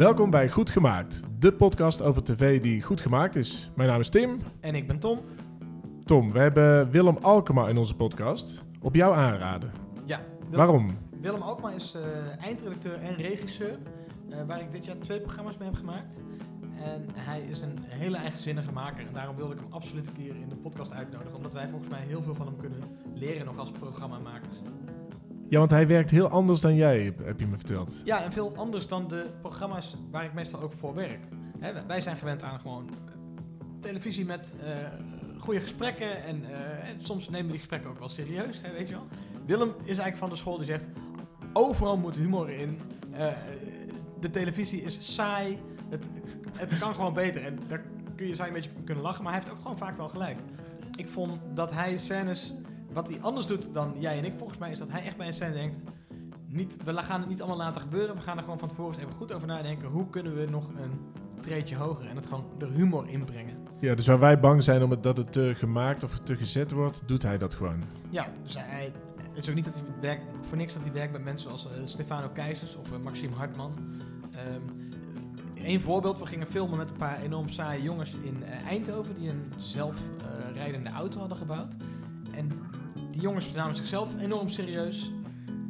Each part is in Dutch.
Welkom bij Goed Gemaakt, de podcast over tv die goed gemaakt is. Mijn naam is Tim. En ik ben Tom. Tom, we hebben Willem Alkema in onze podcast. Op jou aanraden. Ja. Willem, Waarom? Willem Alkmaar is eh, eindredacteur en regisseur, eh, waar ik dit jaar twee programma's mee heb gemaakt. En hij is een hele eigenzinnige maker en daarom wilde ik hem absoluut een keer in de podcast uitnodigen. Omdat wij volgens mij heel veel van hem kunnen leren nog als programmamakers. Ja, want hij werkt heel anders dan jij, heb- je me verteld. Ja, en veel anders dan de programma's waar ik meestal ook voor werk. Hè, wij- zijn gewend aan gewoon eh, televisie met eh goede gesprekken. En, eh, en soms nemen die gesprekken ook wel serieus, hè, weet je wel. Willem is eigenlijk van de school die zegt... Overal moet humor in. De televisie is saai. Het, het kan gewoon beter. En daar kun je, je een beetje kunnen lachen. Maar hij heeft ook gewoon vaak wel gelijk. Ik vond dat hij scènes... Wat hij anders doet dan jij en ik volgens mij... is dat hij echt bij een scène denkt niet, we gaan het niet allemaal laten gebeuren. We gaan er gewoon van tevoren eens even goed over nadenken. Hoe kunnen we nog een treedje hoger en het gewoon de humor inbrengen? Ja, dus waar wij bang zijn om het, dat het te gemaakt of te gezet wordt, doet hij dat gewoon. Ja, dus hij, het is ook niet dat hij werkt, voor niks dat hij werkt met mensen zoals eh, Stefano Keizers of eh, Maxime Hartman. Eén voorbeeld, we gingen filmen met een paar enorm saaie jongens in eh, Eindhoven die een zelfrijdende auto hadden gebouwd. En die jongens namen zichzelf enorm serieus.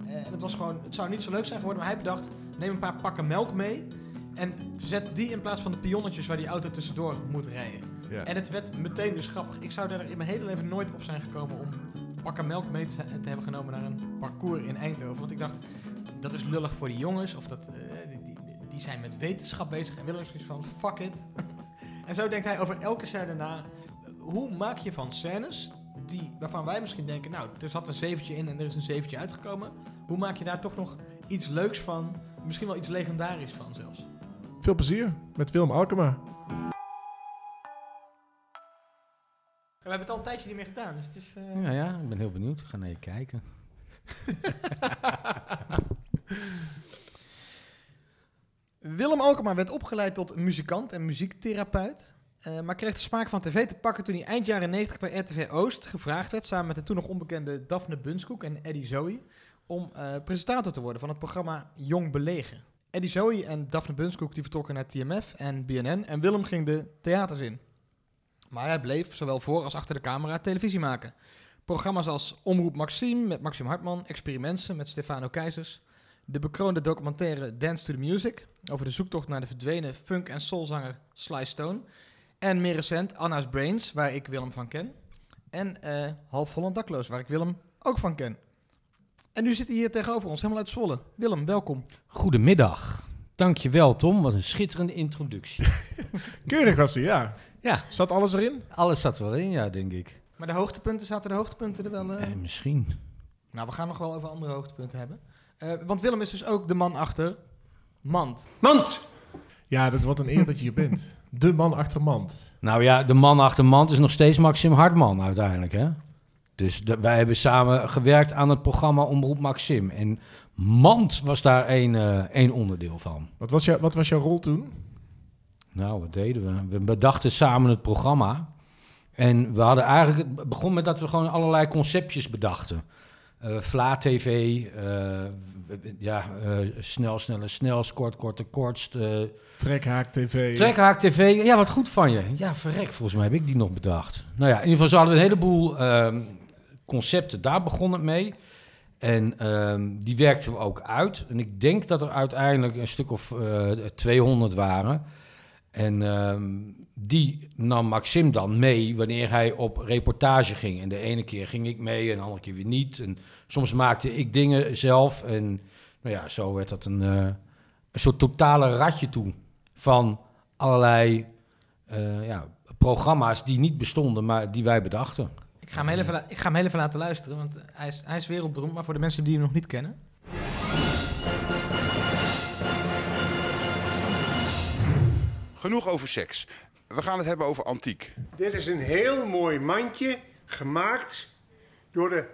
Eh, en het was gewoon, het zou niet zo leuk zijn geworden, maar hij bedacht, neem een paar pakken melk mee en zet die in plaats van de pionnetjes waar die auto tussendoor moet rijden. Ja. En het werd meteen dus grappig. Ik zou daar in mijn hele leven nooit op zijn gekomen om pakken melk mee te, te hebben genomen naar een parcours in Eindhoven. Want ik dacht, dat is lullig voor die jongens. Of dat, eh, die, die, zijn met wetenschap bezig. En Willem is zoiets van, fuck it. en zo denkt hij over elke scène na. Hoe maak je van scènes die, waarvan wij misschien denken... Nou, er zat een zeventje in en er is een zeventje uitgekomen. Hoe maak je daar toch nog iets leuks van? Misschien wel iets legendarisch van zelfs. Veel plezier met Willem Alkema. We hebben het al een tijdje niet meer gedaan. Dus het is... eh, Ja, ja, ik ben heel benieuwd. Ik ga naar je kijken. Willem Alkema werd opgeleid tot muzikant en muziektherapeut. Eh, maar kreeg de smaak van tv te pakken toen hij eind jaren 90 bij RTV Oost gevraagd werd... samen met de toen nog onbekende Daphne Bunskoek en Eddie Zoe... om eh, presentator te worden van het programma Jong Belegen. Eddie Zoe en Daphne Bunskoek die vertrokken naar TMF en BNN... en Willem ging de theaters in. Maar hij bleef, zowel voor als achter de camera, televisie maken. Programma's als Omroep Maxime met Maxime Hartman... Experimenten met Stefano Keizers... de bekroonde documentaire Dance to the Music... over de zoektocht naar de verdwenen funk- en soulzanger Sly Stone... en meer recent Anna's Brains, waar ik Willem van ken... en eh Half Holland Dakloos, waar ik Willem ook van ken. En nu zit hij hier tegenover ons, helemaal uit Zwolle. Willem, welkom. Goedemiddag. Dankjewel, Tom. Wat een schitterende introductie. Keurig was hij, ja. Ja. Zat alles erin? Alles zat er wel in, ja, denk ik. Maar de hoogtepunten, zaten de hoogtepunten er wel... eh? Eh, misschien. Nou, we gaan nog wel over andere hoogtepunten hebben. Eh, want Willem is dus ook de man achter Mand. Mand! Ja, dat wordt een eer dat je hier bent. De man achter Mand. Nou ja, de man achter Mand is nog steeds Maxim Hartman uiteindelijk, hè? Dus de- wij hebben samen gewerkt aan het programma Omroep Maxim. En Mand was daar één, één onderdeel van. Wat was, jou, wat was jouw rol toen? Nou, wat deden we? We bedachten samen het programma. En we hadden eigenlijk... Het begon met dat we gewoon allerlei conceptjes bedachten. Eh Vla TV, eh, ja, eh, snel, sneller, snel, kort, korte, kortst. Trekhaak TV. Trekhaak TV, ja, wat goed van je. Ja, verrek, volgens mij heb ik die nog bedacht. Nou ja, in ieder geval, ze hadden een heleboel ehm, concepten. Daar begon het mee. En ehm, die werkten we ook uit. En ik denk dat er uiteindelijk een stuk of eh 200 waren. En ehm, die nam Maxim dan mee wanneer hij op reportage ging. En de ene keer ging ik mee en de andere keer weer niet. En soms maakte ik dingen zelf. En nou ja, zo werd dat een, eh, een soort totale ratje toe van allerlei eh, ja, programma's die niet bestonden, maar die wij bedachten. Ik ga hem heel even, ik ga hem heel even laten luisteren, want hij is, hij is wereldberoemd. Maar voor de mensen die hem nog niet kennen. Genoeg over seks. We gaan het hebben over antiek. Dit is een heel mooi mandje, gemaakt door de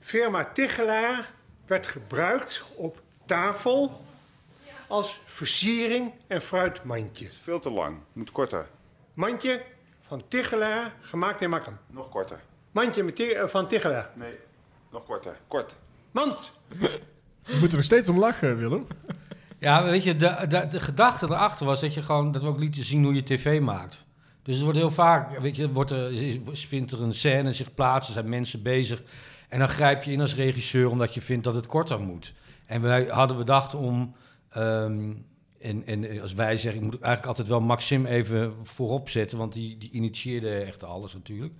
firma Tichelaar. Werd gebruikt op tafel als versiering en fruitmandje. Veel te lang. Moet korter. Mandje van Tichelaar, gemaakt in Makkum. Nog korter. Mandje met eh, van Tichelaar. Nee, nog korter. Kort. Mand! Je moet er nog steeds om lachen, Willem. Ja, weet je, de, gedachte erachter was dat je gewoon dat we ook lieten zien hoe je tv maakt. Dus het wordt heel vaak, weet je, wordt er, vindt er een scène zich plaats, er zijn mensen bezig. En dan grijp je in als regisseur omdat je vindt dat het korter moet. En wij hadden bedacht om, ehm, en, en als wij zeggen, ik moet eigenlijk altijd wel Maxim even voorop zetten, want die, die initieerde echt alles natuurlijk.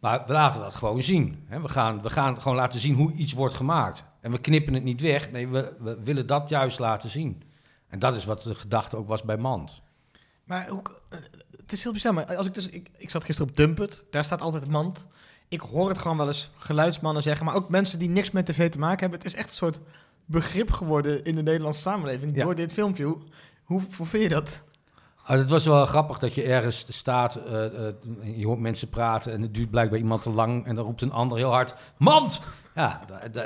Maar we laten dat gewoon zien. Hè. We, gaan, we gaan gewoon laten zien hoe iets wordt gemaakt. En we knippen het niet weg. Nee, we, we willen dat juist laten zien. En dat is wat de gedachte ook was bij Mand. Maar hoe, eh, het is heel bizar. Maar als ik, dus, ik, ik zat gisteren op Dumpet. Daar staat altijd mand. Ik hoor het gewoon wel eens geluidsmannen zeggen. Maar ook mensen die niks met tv te maken hebben. Het is echt een soort begrip geworden in de Nederlandse samenleving. Ja. Door dit filmpje. Hoe, hoe, hoe vind je dat? Also, het was wel grappig dat je ergens staat, eh, eh, je hoort mensen praten en het duurt blijkbaar iemand te lang en dan roept een ander heel hard, mand! Ja,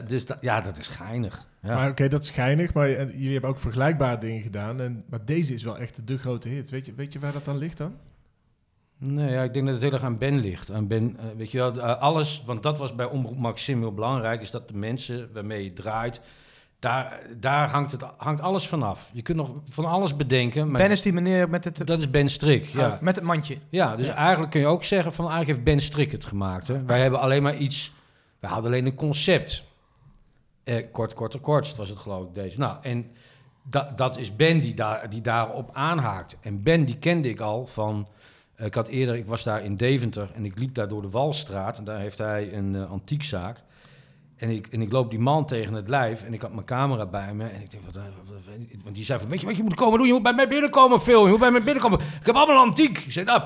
dus da- ja dat is geinig. Ja. Maar oké, dat is schijnig, maar eh, jullie hebben ook vergelijkbare dingen gedaan. En, maar deze is wel echt de grote hit. Weet je, weet je waar dat aan ligt dan? Nee, ja, ik denk dat het heel erg aan Ben ligt. Aan Ben, eh, weet je wel, eh, alles, want dat was bij Omroep Maxim heel belangrijk, is dat de mensen waarmee je draait, daar, daar hangt, het, hangt alles vanaf. Je kunt nog van alles bedenken, maar Ben is die meneer met het, dat is Ben Strik. Ja. ah, met het mandje. Ja, dus Ja. eigenlijk kun je ook zeggen van eigenlijk heeft Ben Strik het gemaakt. Hè? Wij hebben alleen maar iets, wij hadden alleen een concept. Eh, kort, kort, kort was het geloof ik deze. Nou, en dat, dat is Ben die, daar, die daarop aanhaakt. En Ben die kende ik al van, eh, ik had eerder, ik was daar in Deventer en ik liep daar door de Walstraat. En daar heeft hij een eh, antiekzaak. En ik, en ik loop die man tegen het lijf en ik had mijn camera bij me. En ik denk, wat, want die zei van, weet je wat je moet komen doen? Je moet bij mij binnenkomen filmen, je moet bij mij binnenkomen. Ik heb allemaal antiek. Ik zei, nou.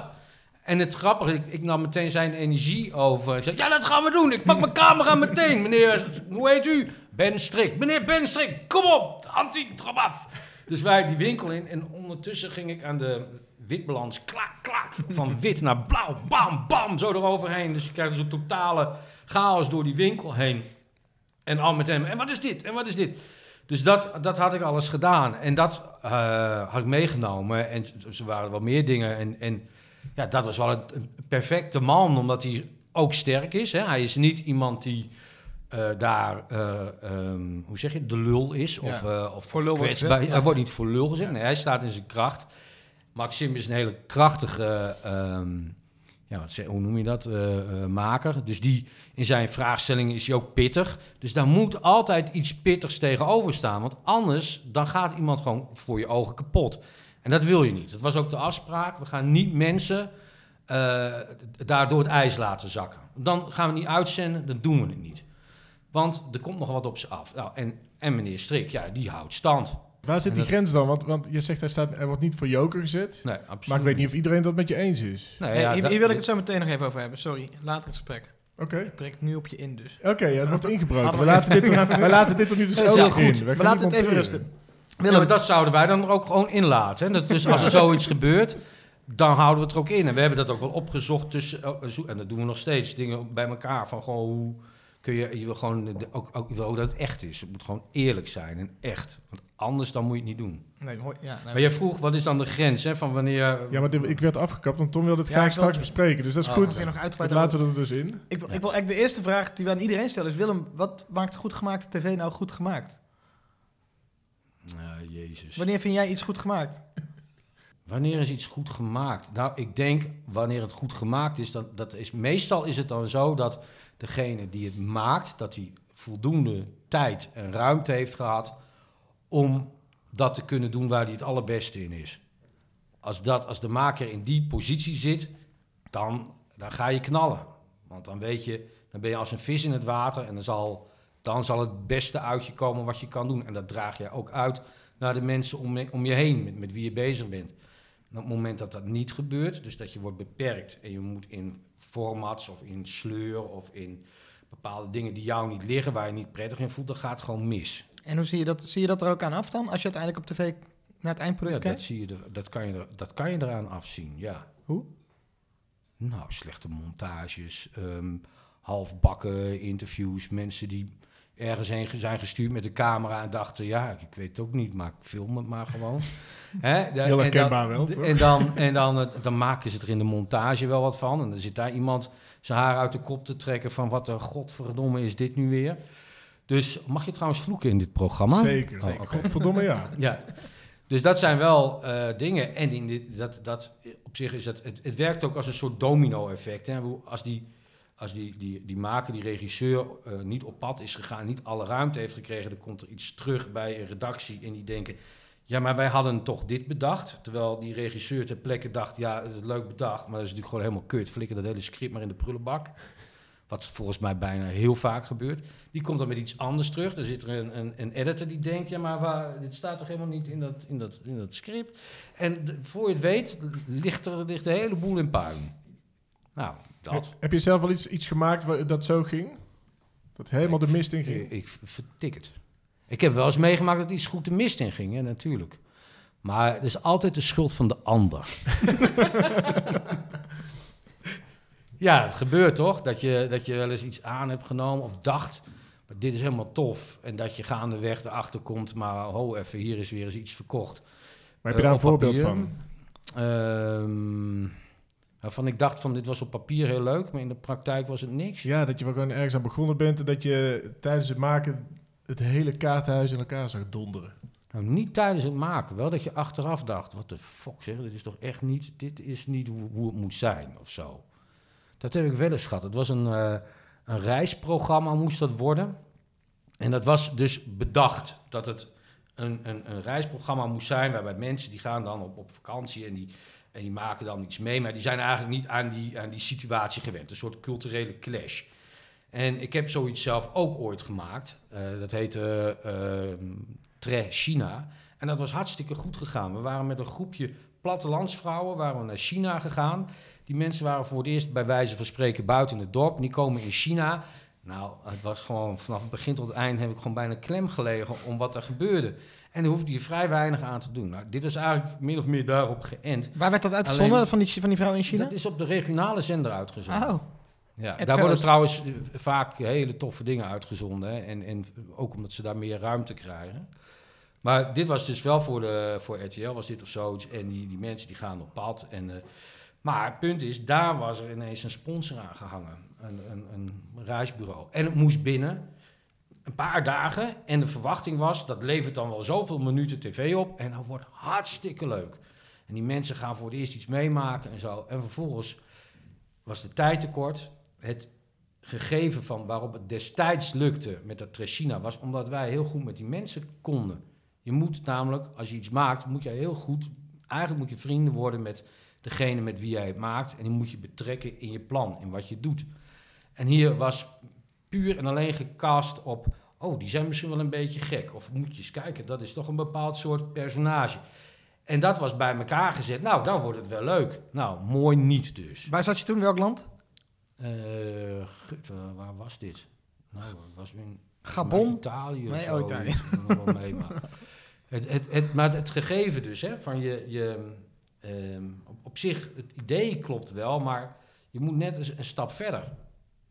En het grappige, ik, ik nam meteen zijn energie over. Ik zei, ja, dat gaan we doen. Ik pak mijn camera meteen. Meneer, hoe heet u? Ben Strik. Meneer Ben Strik, kom op. Antiek, trap af. Dus wij die winkel in. En ondertussen ging ik aan de witbalans, klak, klak. Van wit naar blauw, bam, bam, zo eroverheen. Dus je krijgt dus een totale chaos door die winkel heen. En al met hem. En wat is dit? En wat is dit? Dus dat, dat had ik alles gedaan. En dat eh, had ik meegenomen. En er waren wel meer dingen. En, en ja, dat was wel een, een perfecte man, omdat hij ook sterk is. Hè? Hij is niet iemand die eh, daar, eh, ehm, hoe zeg je, de lul is. Of, eh, of Voor lul wordt ja. Hij wordt niet voor lul gezet. Nee, hij staat in zijn kracht. Maxim is een hele krachtige, ehm, ja, wat hoe noem je dat, maker. Dus die, in zijn vraagstellingen is hij ook pittig. Dus daar moet altijd iets pittigs tegenover staan. Want anders, dan gaat iemand gewoon voor je ogen kapot. En dat wil je niet. Dat was ook de afspraak. We gaan niet mensen eh, daar door het ijs laten zakken. Dan gaan we niet uitzenden, dan doen we het niet. Want er komt nog wat op ze af. Nou, en, en meneer Strik, ja, die houdt stand. Waar zit En die dat- grens dan? Want, want je zegt hij, staat, hij wordt niet voor joker gezet. Nee, absoluut. Maar ik weet niet of iedereen dat met je eens is. Nee, Nee, ja, hier, dat- hier wil ik het zo meteen nog even over hebben. Sorry, later gesprek. Oké. Ik breek nu op je in dus. Oké, ja, het wordt ingebroken. We we- laten, dit, er- laten dit er nu dus ook heel nog goed. in. Laten we niet het even monteren. Ja, Willem, maar dat zouden wij dan ook gewoon inlaten. Hè? Dat, dus als er zoiets gebeurt, dan houden we het er ook in. En we hebben dat ook wel opgezocht tussen, oh, en dat doen we nog steeds, dingen bij elkaar. Van gewoon hoe kun je, je wil gewoon ook, ook, je wil ook dat het echt is. Het moet gewoon eerlijk zijn en echt. Want anders dan moet je het niet doen. Nee, hoi- ja, nee. Maar jij vroeg, wat is dan de grens hè, van wanneer... Ja, maar dit- ik werd afgekapt, want Tom wilde het Ja, graag straks bespreken. Dus dat is Oh, goed. Nog laten we er dus in. Ik wil, ik wil eigenlijk de eerste vraag die we aan iedereen stellen is... Willem, wat maakt goed gemaakte tv nou goed gemaakt? Ja, jezus. Wanneer vind jij iets goed gemaakt? Wanneer is iets goed gemaakt? Nou, ik denk wanneer het goed gemaakt is, dan, dat is meestal is het dan zo dat degene die het maakt, dat hij voldoende tijd en ruimte heeft gehad om dat te kunnen doen waar hij het allerbeste in is. Als, dat, als de maker in die positie zit, dan, dan ga je knallen. Want dan weet je, dan ben je als een vis in het water en dan zal, dan zal het beste uit je komen wat je kan doen. En dat draag je ook uit naar de mensen om, je- om je heen, met, met wie je bezig bent. En op het moment dat dat niet gebeurt, dus dat je wordt beperkt en je moet in formats of in sleur of in bepaalde dingen die jou niet liggen, waar je niet prettig in voelt, dan gaat het gewoon mis. En hoe zie je dat? Zie je dat er ook aan af dan? Als je uiteindelijk op tv naar het Ja, eindproduct dat, kijkt? zie je er, dat, kan je er, dat kan je eraan afzien, ja. Hoe? Nou, slechte montages, ehm, halfbakken interviews, mensen die ergens heen zijn gestuurd met de camera en dachten, ja, ik, weet het ook niet, maar ik film het maar gewoon. Da- Heel en herkenbaar wel, toch? En, dan, en dan, dan maken ze er in de montage wel wat van. En dan zit daar iemand zijn haar uit de kop te trekken van wat een godverdomme is dit nu weer. Dus mag je trouwens vloeken in dit programma? Zeker, Oh. Godverdomme ja. Ja, dus dat zijn wel eh, dingen. En in dit, dat, dat, op zich is dat, het, het werkt ook als een soort domino-effect. Als, die, als die, die, die maker, die regisseur, eh, niet op pad is gegaan, niet alle ruimte heeft gekregen, dan komt er iets terug bij een redactie en die denken. Ja, maar wij hadden toch dit bedacht. Terwijl die regisseur ter plekke dacht, ja, het is leuk bedacht, maar dat is natuurlijk gewoon helemaal kut. Flikker dat hele script maar in de prullenbak. Wat volgens mij bijna heel vaak gebeurt. Die komt dan met iets anders terug. Dan zit er een, een, een editor die denkt, ja, maar waar, dit staat toch helemaal niet in dat, in dat, in dat script. En voor je het weet, ligt er ligt de hele boel in puin. Nou, dat. Heb je zelf wel iets, iets gemaakt dat zo ging? Dat helemaal de mist in ging? Ik, ik vertik het. Ik heb wel eens meegemaakt dat iets goed de mist in ging, hè, natuurlijk. Maar het is altijd de schuld van de ander. ja, het gebeurt toch? Dat je, dat je wel eens iets aan hebt genomen of dacht, maar dit is helemaal tof. En dat je gaandeweg erachter komt, maar ho even, hier is weer eens iets verkocht. Maar heb je daar een Eh, voorbeeld papier. van? Ehm, waarvan ik dacht van dit was op papier heel leuk, maar in de praktijk was het niks. Ja, dat je wel gewoon ergens aan begonnen bent en dat je tijdens het maken het hele kaartenhuis in elkaar zag donderen. Nou, niet tijdens het maken. Wel dat je achteraf dacht, wat de fuck zeg, dit is toch echt niet, dit is niet hoe, hoe het moet zijn of zo. Dat heb ik wel eens gehad. Het was een, eh, een reisprogramma moest dat worden. En dat was dus bedacht dat het een, een, een reisprogramma moest zijn waarbij mensen die gaan dan op, op vakantie en die, en die maken dan iets mee, maar die zijn eigenlijk niet aan die, aan die situatie gewend. Een soort culturele clash. En ik heb zoiets zelf ook ooit gemaakt. Eh, dat heette uh, Tre China. En dat was hartstikke goed gegaan. We waren met een groepje plattelandsvrouwen waren naar China gegaan. Die mensen waren voor het eerst bij wijze van spreken buiten het dorp. Die komen in China. Nou, het was gewoon vanaf het begin tot het eind heb ik gewoon bijna klem gelegen om wat er gebeurde. En daar hoefde je vrij weinig aan te doen. Nou, dit was eigenlijk min of meer daarop geënt. Waar werd dat uitgezonden van, die, van die vrouw in China? Dat is op de regionale zender uitgezonden. Oh, Ja, daar worden trouwens eh, vaak hele toffe dingen uitgezonden. Hè? En, en ook omdat ze daar meer ruimte krijgen. Maar dit was dus wel voor, de, voor RTL, was dit of zoiets. En die, die mensen die gaan op pad. En, eh, maar het punt is, daar was er ineens een sponsor aan gehangen. Een, een, een reisbureau. En het moest binnen een paar dagen. En de verwachting was, dat levert dan wel zoveel minuten tv op. En dat wordt hartstikke leuk. En die mensen gaan voor het eerst iets meemaken en zo. En vervolgens was de tijd tekort. Het gegeven van waarop het destijds lukte met dat Treshina was omdat wij heel goed met die mensen konden. Je moet namelijk, als je iets maakt, moet je heel goed, eigenlijk moet je vrienden worden met degene met wie jij het maakt en die moet je betrekken in je plan, in wat je doet. En hier was puur en alleen gecast op, oh, die zijn misschien wel een beetje gek. Of moet je eens kijken, dat is toch een bepaald soort personage. En dat was bij elkaar gezet. Nou, dan wordt het wel leuk. Nou, mooi niet dus. waar zat je toen? Welk land? Eh, gut, eh, waar was dit? Nou, het was in Gabon? Italië. Nee, oh, Italië. iets, nog wel mee, maar, het, het, het, maar het gegeven dus, hè, van je, je ehm, op, op zich, het idee klopt wel, maar je moet net een stap verder.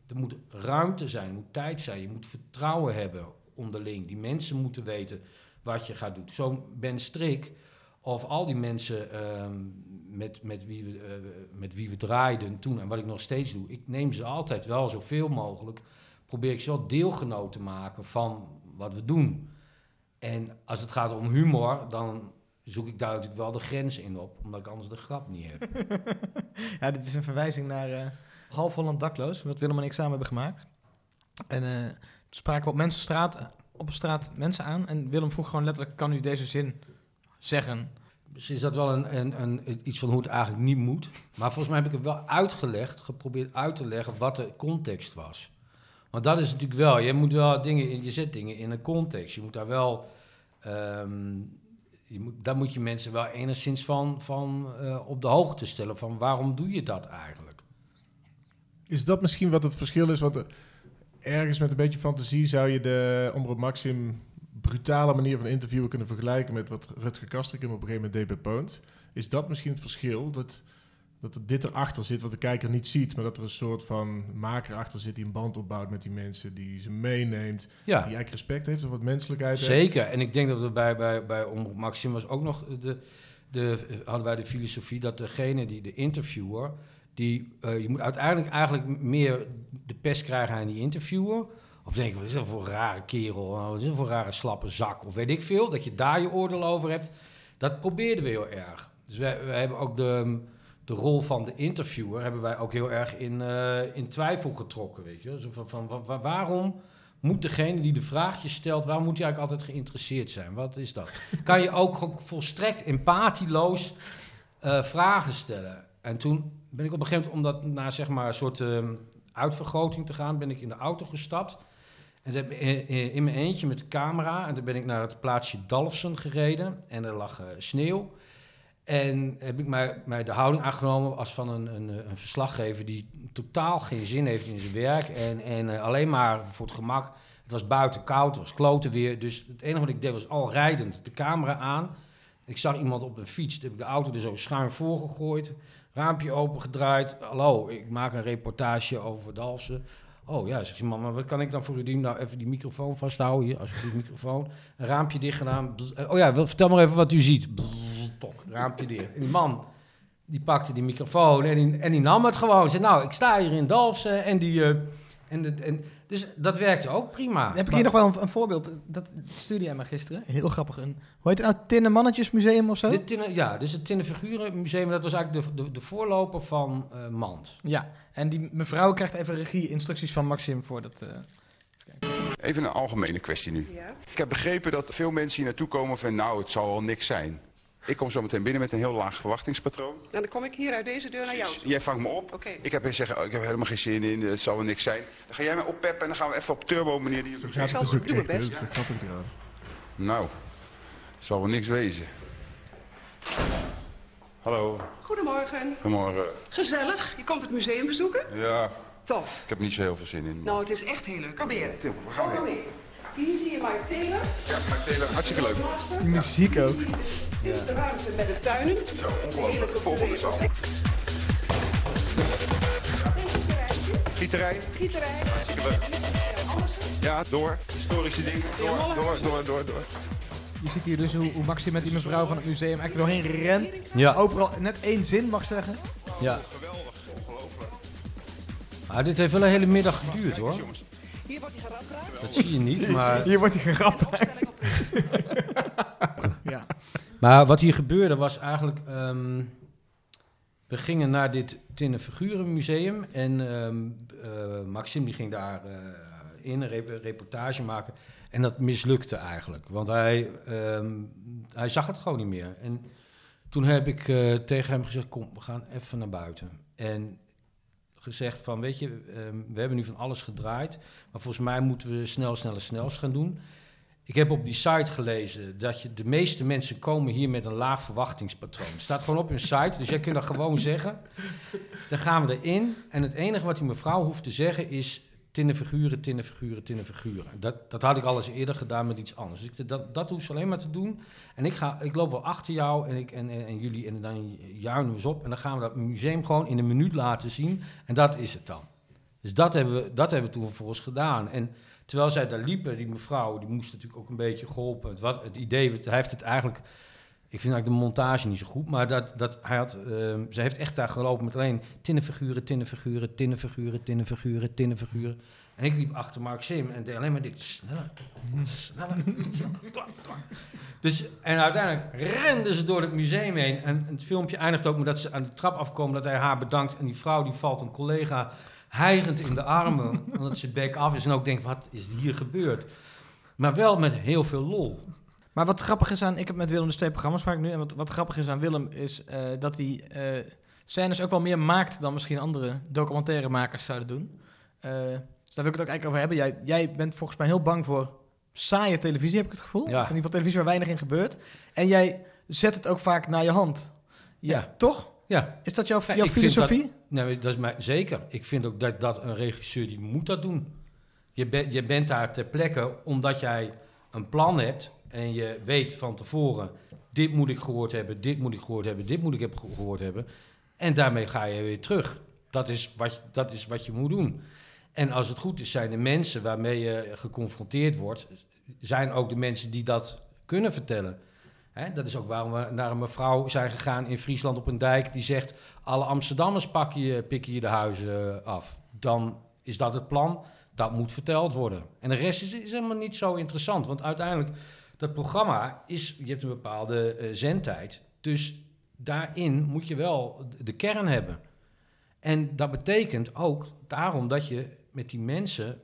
Er moet ruimte zijn, er moet tijd zijn, je moet vertrouwen hebben onderling. Die mensen moeten weten wat je gaat doen. Zo'n Ben Strik of al die mensen ehm, met, met, wie we, eh, met wie we draaiden toen en wat ik nog steeds doe, ik neem ze altijd wel zoveel mogelijk, probeer ik ze wel deelgenoot te maken van wat we doen. En als het gaat om humor, dan zoek ik daar natuurlijk wel de grenzen in op, omdat ik anders de grap niet heb. Ja, dit is een verwijzing naar eh, Half Holland Dakloos, wat Willem en ik samen hebben gemaakt. En eh, toen spraken we op mensenstraat, op straat mensen aan. En Willem vroeg gewoon letterlijk, kan u deze zin zeggen? Dus is dat wel een, een, een, iets van hoe het eigenlijk niet moet. Maar volgens mij heb ik het wel uitgelegd, geprobeerd uit te leggen wat de context was. Want dat is natuurlijk wel, je moet wel dingen in, je zet dingen in een context. Je moet daar wel, ehm, je moet, daar moet je mensen wel enigszins van, van eh, op de hoogte stellen van waarom doe je dat eigenlijk? Is dat misschien wat het verschil is? Want eh, ergens met een beetje fantasie zou je de Omroep Maxim brutale manier van interviewen kunnen vergelijken met wat Rutger Kastrikum op een gegeven moment deed bij Poont. Is dat misschien het verschil? Dat, dat er dit erachter zit wat de kijker niet ziet, maar dat er een soort van maker achter zit die een band opbouwt met die mensen, die ze meeneemt, die eigenlijk respect heeft of wat menselijkheid heeft. zeker. En ik denk dat we bij, bij, bij Omroep Maxim was ook nog de, de, hadden wij de filosofie dat degene die de interviewer, die, eh, je moet uiteindelijk eigenlijk meer de pest krijgen aan die interviewer, Of denk je, wat is dat voor een rare kerel? Nou, Wat is dat voor een rare slappe zak? Of weet ik veel, dat je daar je oordeel over hebt. Dat probeerden we heel erg. Dus wij, wij hebben ook de, de rol van de interviewer... hebben wij ook heel erg in, eh, in twijfel getrokken, weet je. Van, van, wa- wa- waarom moet degene die de vraagjes stelt... waarom moet hij eigenlijk altijd geïnteresseerd zijn? Wat is dat? Kan je ook volstrekt empatieloos eh, vragen stellen? En toen ben ik op een gegeven moment, om dat naar zeg maar een soort ehm, uitvergroting te gaan... ben ik in de auto gestapt... En heb in, mijn eentje met de camera. En toen ben ik naar het plaatsje Dalfsen gereden. En er lag eh, sneeuw. En heb ik mij, de houding aangenomen als van een, een, een verslaggever die totaal geen zin heeft in zijn werk. En, en eh, alleen maar voor het gemak. Het was buiten koud, het was kloten weer. Dus het enige wat ik deed was al rijdend de camera aan. Ik zag iemand op een fiets, heb ik de auto er zo schuin voor gegooid. Raampje opengedraaid. Hallo, ik maak een reportage over Dalfsen. Oh ja, zegt die man, maar wat kan ik dan voor u doen? Nou, even die microfoon vasthouden hier, alsjeblieft, microfoon. Een raampje dicht gedaan. Bzz. Oh ja, vertel maar even wat u ziet. Tok, raampje dicht. En die man, die pakte die microfoon en die, en die nam het gewoon. Zei, nou, ik sta hier in Dalfsen en die... eh, en de, en, dus dat werkte ook prima. Heb ik hier nog wel een, een voorbeeld. Dat stuurde jij maar gisteren. Heel grappig. Een, hoe heet het nou? Tinnen Mannetjesmuseum of zo? Dit tinnen, ja, dus het Tinnenfigurenmuseum, dat was eigenlijk de, de, de voorloper van eh, Mand. Ja, en die mevrouw krijgt even regie-instructies van Maxim voor dat... eh, Even een algemene kwestie nu. Ik heb begrepen dat veel mensen hier naartoe komen van nou, het zal wel niks zijn. Ik kom zo meteen binnen met een heel laag verwachtingspatroon. Nou, dan kom ik hier uit deze deur naar jou toe. Jij vangt me op. Oké. Ik heb zeggen, oh, ik heb helemaal geen zin in, het zal wel niks zijn. Dan ga jij mij oppeppen en dan gaan we even op turbo manier die Zo Ik gaat het ook doen mijn best. Dat is grappig eraan. Nou, het zal wel niks wezen. Hallo, Goedemorgen. goedemorgen. Gezellig. Je komt het museum bezoeken? Ja, Tof. ik heb niet zo heel veel zin in. Nou, het is echt heel leuk. Tim, we gaan weer. Hier zie je Mike Taylor. Ja, maar Taylor, hartstikke leuk. die muziek ook. Dit is de ruimte met de tuinen. Zo, ongelooflijk. Voorbeeld is af. Gieterij, Gieterij. hartstikke leuk. Ja, door. Historische dingen. Door, door, door, door, door. Je ziet hier dus hoe, hoe Maxim met die mevrouw van het museum echt er doorheen rent. Ja. Overal net één zin mag zeggen. ja. Maar dit heeft wel een hele middag geduurd hoor. Hier wordt hij geradbraakt. Dat zie je niet, maar... Hier wordt hij gerapt. Opstelling op Ja. Maar wat hier gebeurde was eigenlijk... ehm, we gingen naar dit Tinnen Figuren Museum. En ehm eh, Maxim die ging daar eh, in een rep- reportage maken. En dat mislukte eigenlijk. Want hij, ehm, hij zag het gewoon niet meer. En toen heb ik eh, tegen hem gezegd... Kom, we gaan even naar buiten. En gezegd van... Weet je, ehm, we hebben nu van alles gedraaid. Maar volgens mij moeten we snel, sneller, snels gaan doen. Ik heb op die site gelezen dat je, de meeste mensen komen hier met een laag verwachtingspatroon. Het staat gewoon op hun site, dus jij kunt dat gewoon zeggen. Dan gaan we erin en het enige wat die mevrouw hoeft te zeggen is... tinnen figuren, tinnen figuren, tinnen figuren. Dat, dat had ik al eens eerder gedaan met iets anders. Dus ik, dat, dat hoeft ze alleen maar te doen. En ik, ga, ik loop wel achter jou en, ik, en, en, jullie en dan juinen we op. En dan gaan we dat museum gewoon in een minuut laten zien. En dat is het dan. Dus dat hebben we, dat hebben we toen vervolgens gedaan. En terwijl zij daar liepen, die mevrouw, die moest natuurlijk ook een beetje geholpen. Het, was, het idee, hij heeft het eigenlijk... Ik vind eigenlijk de montage niet zo goed, maar dat, dat hij had, ehm, zij heeft echt daar gelopen met alleen tinnenfiguren, tinnenfiguren, tinnenfiguren, tinnenfiguren, tinnenfiguren. En ik liep achter Mark Sim en deed alleen maar dit sneller, sneller, sneller. Dus, en uiteindelijk renden ze door het museum heen. En het filmpje eindigt ook met dat ze aan de trap afkomen, dat hij haar bedankt. En die vrouw die valt een collega hijgend in de armen, omdat ze bek af is en ook denkt, wat is hier gebeurd? Maar wel met heel veel lol. Maar wat grappig is aan... Ik heb met Willem dus twee programma's gemaakt nu. En wat, wat grappig is aan Willem is eh, dat hij eh, scènes ook wel meer maakt... dan misschien andere documentairemakers zouden doen. Eh, dus daar wil ik het ook eigenlijk over hebben. Jij, jij bent volgens mij heel bang voor saaie televisie, heb ik het gevoel. Ja. Of in ieder geval televisie waar weinig in gebeurt. En jij zet het ook vaak naar je hand. Ja, Ja. Toch? Ja, Is dat jouw, jouw filosofie? Nee, dat is mij, zeker. Ik vind ook dat, dat een regisseur die moet dat doen. Je, je bent daar ter plekke omdat jij een plan hebt en je weet van tevoren, dit moet ik gehoord hebben, dit moet ik gehoord hebben, dit moet ik heb gehoord hebben. En daarmee ga je weer terug. Dat is wat, dat is wat je moet doen. En als het goed is, zijn de mensen waarmee je geconfronteerd wordt, zijn ook de mensen die dat kunnen vertellen. Dat is ook waarom we naar een mevrouw zijn gegaan in Friesland op een dijk die zegt: alle Amsterdammers pakken je, pikken je de huizen af. Dan is dat het plan. dat moet verteld worden. En de rest is, is helemaal niet zo interessant. Want uiteindelijk, dat programma is, je hebt een bepaalde eh, zendtijd. Dus daarin moet je wel de kern hebben. En dat betekent ook daarom dat je met die mensen,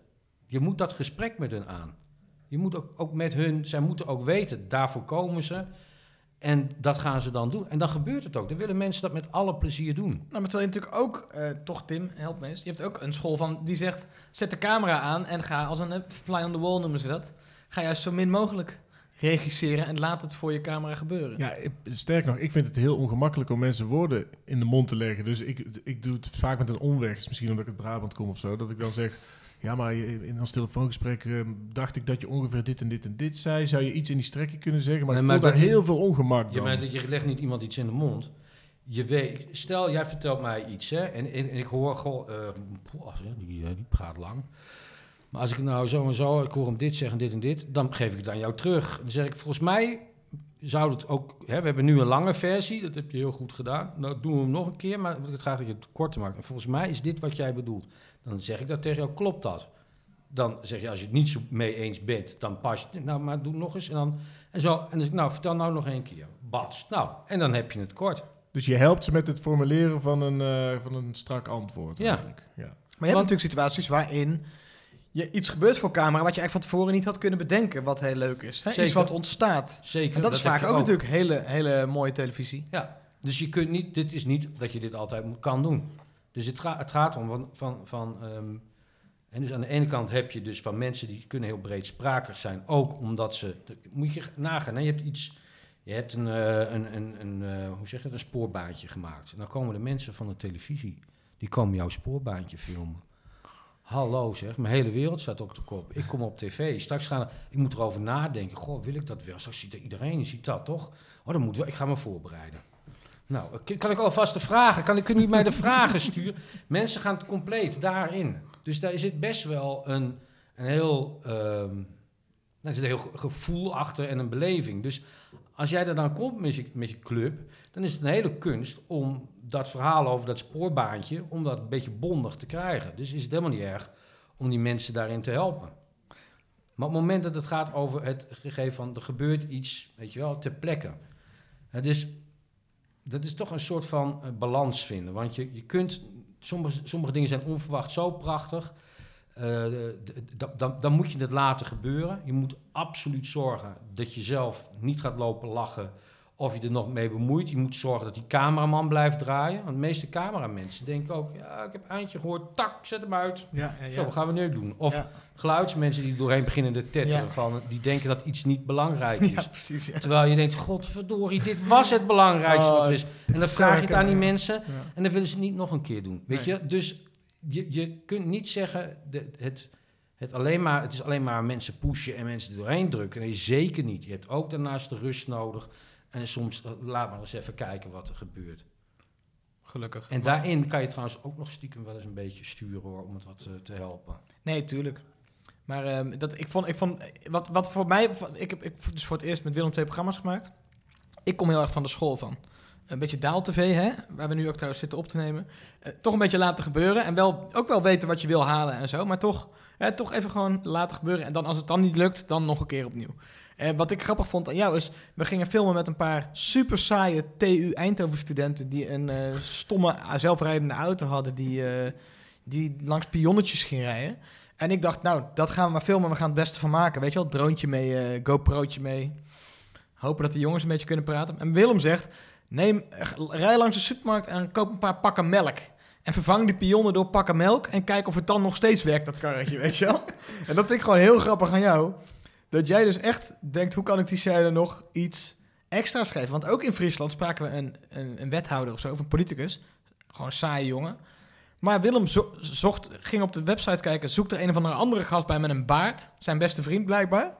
je moet dat gesprek met hun aan. Je moet ook, ook met hun, zij moeten ook weten, daarvoor komen ze. En dat gaan ze dan doen. En dan gebeurt het ook. Dan willen mensen dat met alle plezier doen. Nou, maar terwijl je natuurlijk ook, eh, toch Tim, help me eens. Je hebt ook een school van, die zegt, zet de camera aan en ga als een eh, fly on the wall noemen ze dat. Ga juist zo min mogelijk regisseren en laat het voor je camera gebeuren. Ja, ik- sterk nog, ik vind het heel ongemakkelijk om mensen woorden in de mond te leggen. Dus ik, ik doe het vaak met een omweg. Dus misschien omdat ik uit Brabant kom of zo. Dat ik dan zeg, ja, maar in ons telefoongesprek eh, dacht ik dat je ongeveer dit en dit en dit zei. Zou je iets in die strekken kunnen zeggen? Maar Nee, ik maar voel daar heel veel ongemak Je, dan. maar je legt niet iemand iets in de mond. Je weet, stel, jij vertelt mij iets, hè, en, en, en ik hoor, goh, eh, die, eh, die praat lang. Maar als ik nou zo en zo, ik hoor hem dit zeggen, dit en dit, dan geef ik het aan jou terug. Dan zeg ik, volgens mij zou het ook, hè, we hebben nu een lange versie, dat heb je heel goed gedaan. Nou doen we hem nog een keer, maar ik wil graag dat je het korter maakt. En volgens mij is dit wat jij bedoelt. Dan zeg ik dat tegen jou, klopt dat? Dan zeg je, als je het niet zo mee eens bent, dan pas je het. Nou, maar doe nog eens. En dan, en zo, en dan zeg ik, nou, vertel nou nog één keer. Bats. Nou, en dan heb je het kort. Dus je helpt ze met het formuleren van een, eh, van een strak antwoord. Ja. eigenlijk. ja. Maar je hebt Want- natuurlijk situaties waarin je iets gebeurt voor camera wat je eigenlijk van tevoren niet had kunnen bedenken, wat heel leuk is. Hè? Iets wat ontstaat. Zeker. En dat, is vaak ook, natuurlijk hele, hele mooie televisie. Ja, dus je kunt niet, dit is niet dat je dit altijd kan doen. Dus het, ga, het gaat om van, van, van ehm, en dus aan de ene kant heb je dus van mensen die kunnen heel breedsprakig zijn, ook omdat ze, moet je nagaan, hè, je hebt iets, je hebt een, eh, een, een, een eh, hoe zeg je het, een spoorbaantje gemaakt. En dan komen de mensen van de televisie, die komen jouw spoorbaantje filmen. Hallo zeg, mijn hele wereld staat op de kop. Ik kom op tv. Straks gaan, ik moet erover nadenken. Goh, wil ik dat wel? Straks ziet er iedereen, ziet dat toch? Oh, dan moet. Ik ga me voorbereiden. Nou, k- kan ik alvast de vragen? Kan ik jullie mij de vragen sturen? Mensen gaan het compleet daarin. Dus daar zit best wel een, een heel, ehm daar een heel ge- gevoel achter en een beleving. Dus als jij er dan komt met je, met je club, dan is het een hele kunst om dat verhaal over dat spoorbaantje, om dat een beetje bondig te krijgen. Dus is het helemaal niet erg om die mensen daarin te helpen. Maar op het moment dat het gaat over het gegeven van er gebeurt iets, weet je wel, ter plekke. Dus dat is toch een soort van eh, balans vinden. Want je, je kunt, sommige, sommige dingen zijn onverwacht zo prachtig. eh, dan, dan moet je het laten gebeuren. Je moet absoluut zorgen dat je zelf niet gaat lopen lachen of je er nog mee bemoeit. Je moet zorgen dat die cameraman blijft draaien. Want de meeste cameramensen denken ook... ja, ik heb eindje gehoord, tak, zet hem uit. Ja, ja, Zo, wat gaan we nu doen? Of Ja. geluidsmensen die doorheen beginnen te tetteren... Ja. Van, die denken dat iets niet belangrijk is. Ja, precies. Ja. Terwijl je denkt, godverdorie, dit was het belangrijkste Oh, wat er is. En dan vraag je het aan die mensen Ja. en dan willen ze het niet nog een keer doen. Weet Nee. je? Dus je, je kunt niet zeggen, de, het, het, alleen maar, het is alleen maar mensen pushen en mensen doorheen drukken. Nee, zeker niet. Je hebt ook daarnaast de rust nodig. En soms, eh, laat maar eens even kijken wat er gebeurt. Gelukkig. En daarin kan je trouwens ook nog stiekem wel eens een beetje sturen hoor, om het wat eh, te helpen. Nee, tuurlijk. Maar ehm, dat, ik vond, ik vond wat, wat voor mij, ik heb ik, dus voor het eerst met Willem twee programma's gemaakt. Ik kom heel erg van de school van. Een beetje Daal TV, hè, waar we nu ook trouwens zitten op te nemen. Eh, toch een beetje laten gebeuren en wel, ook wel weten wat je wil halen en zo. Maar toch, hè, toch even gewoon laten gebeuren. En dan als het dan niet lukt, dan nog een keer opnieuw. En wat ik grappig vond aan jou is, we gingen filmen met een paar super saaie TU Eindhoven studenten die een eh, stomme zelfrijdende auto hadden die, eh, die langs pionnetjes ging rijden. En ik dacht, nou, dat gaan we maar filmen. We gaan het beste van maken. Weet je wel, droontje mee, eh GoPro'tje mee. Hopen dat de jongens een beetje kunnen praten. En Willem zegt, neem, eh, rij langs de supermarkt en koop een paar pakken melk. En vervang die pionnen door pakken melk. En kijk of het dan nog steeds werkt, dat karretje, weet je wel. En dat vind ik gewoon heel grappig aan jou. Dat jij dus echt denkt, hoe kan ik die scène nog iets extra's geven? Want ook in Friesland spraken we een, een, een wethouder of zo, of een politicus. Gewoon saaie jongen. Maar Willem zo- zocht, ging op de website kijken, zoekt er een of andere andere gast bij met een baard. Zijn beste vriend blijkbaar.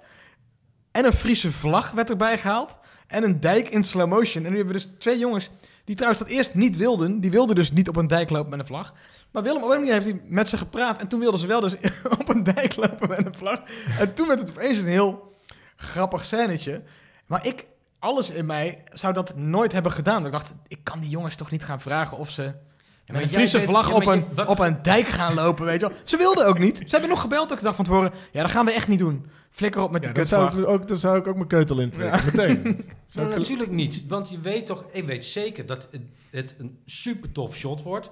En een Friese vlag werd erbij gehaald. En een dijk in slow motion. En nu hebben we dus twee jongens die trouwens dat eerst niet wilden. Die wilden dus niet op een dijk lopen met een vlag. Maar Willem op een manier heeft hij met ze gepraat. En toen wilden ze wel dus op een dijk lopen met een vlag. En toen werd het opeens een heel grappig scènetje. Maar ik, alles in mij, zou dat nooit hebben gedaan. Ik dacht, ik kan die jongens toch niet gaan vragen of ze maar Met een Friese weet- vlag ja, op, een, je- op een dijk gaan lopen, weet je wel. Ze wilden ook niet. Ze hebben nog gebeld ook de dag van tevoren. Ja, dat gaan we echt niet doen. Flikker op met Ja, die dat, zou kutvlag. ik ook, dat zou ik ook mijn keutel intrekken. Meteen. Zou Nou, ik gel- natuurlijk niet. Want je weet toch, ik weet zeker dat het, het een super tof shot wordt.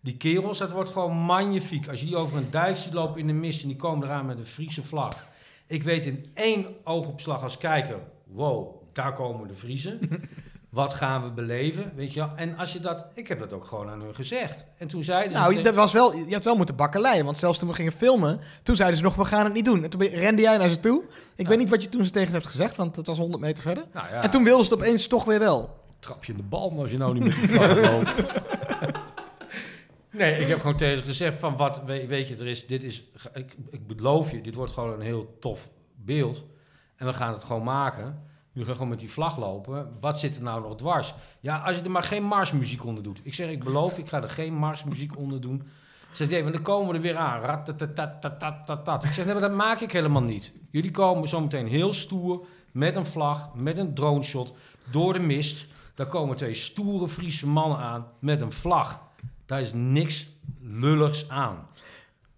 Die kerels, dat wordt gewoon magnifiek. Als je die over een dijk ziet lopen in de mist en die komen eraan met een Friese vlag. Ik weet in één oogopslag als kijker, wow, daar komen de Friesen. Wat gaan we beleven, weet je wel? En als je dat, ik heb dat ook gewoon aan hun gezegd. En toen zeiden ze... Nou, dat was wel, je hebt wel moeten bakkeleien. Want zelfs toen we gingen filmen, toen zeiden ze nog, we gaan het niet doen. En toen rende jij naar ze toe. Ik weet niet wat je toen ze tegen hebt gezegd, want het was 100 meter verder. nou ja, En toen wilden ze het opeens toch weer wel. trap je in de bal als je nou niet met die vlag loopt. Nee, ik heb gewoon tegen ze gezegd van wat, weet, je, er is, dit is, ik, ik beloof je, dit wordt gewoon een heel tof beeld. En we gaan het gewoon maken. Jullie gaan gewoon met die vlag lopen. Wat zit er nou nog dwars? Ja, als je er maar geen marsmuziek onder doet. Ik zeg, ik beloof, ik ga er geen marsmuziek onder doen. Ik zeg, nee, want dan komen we er weer aan. Ratatatatatatatat. Ik zeg, nee, maar dat maak ik helemaal niet. Jullie komen zometeen heel stoer, met een vlag, met een drone shot, door de mist. Daar komen twee stoere Friese mannen aan met een vlag. Daar is niks lulligs aan.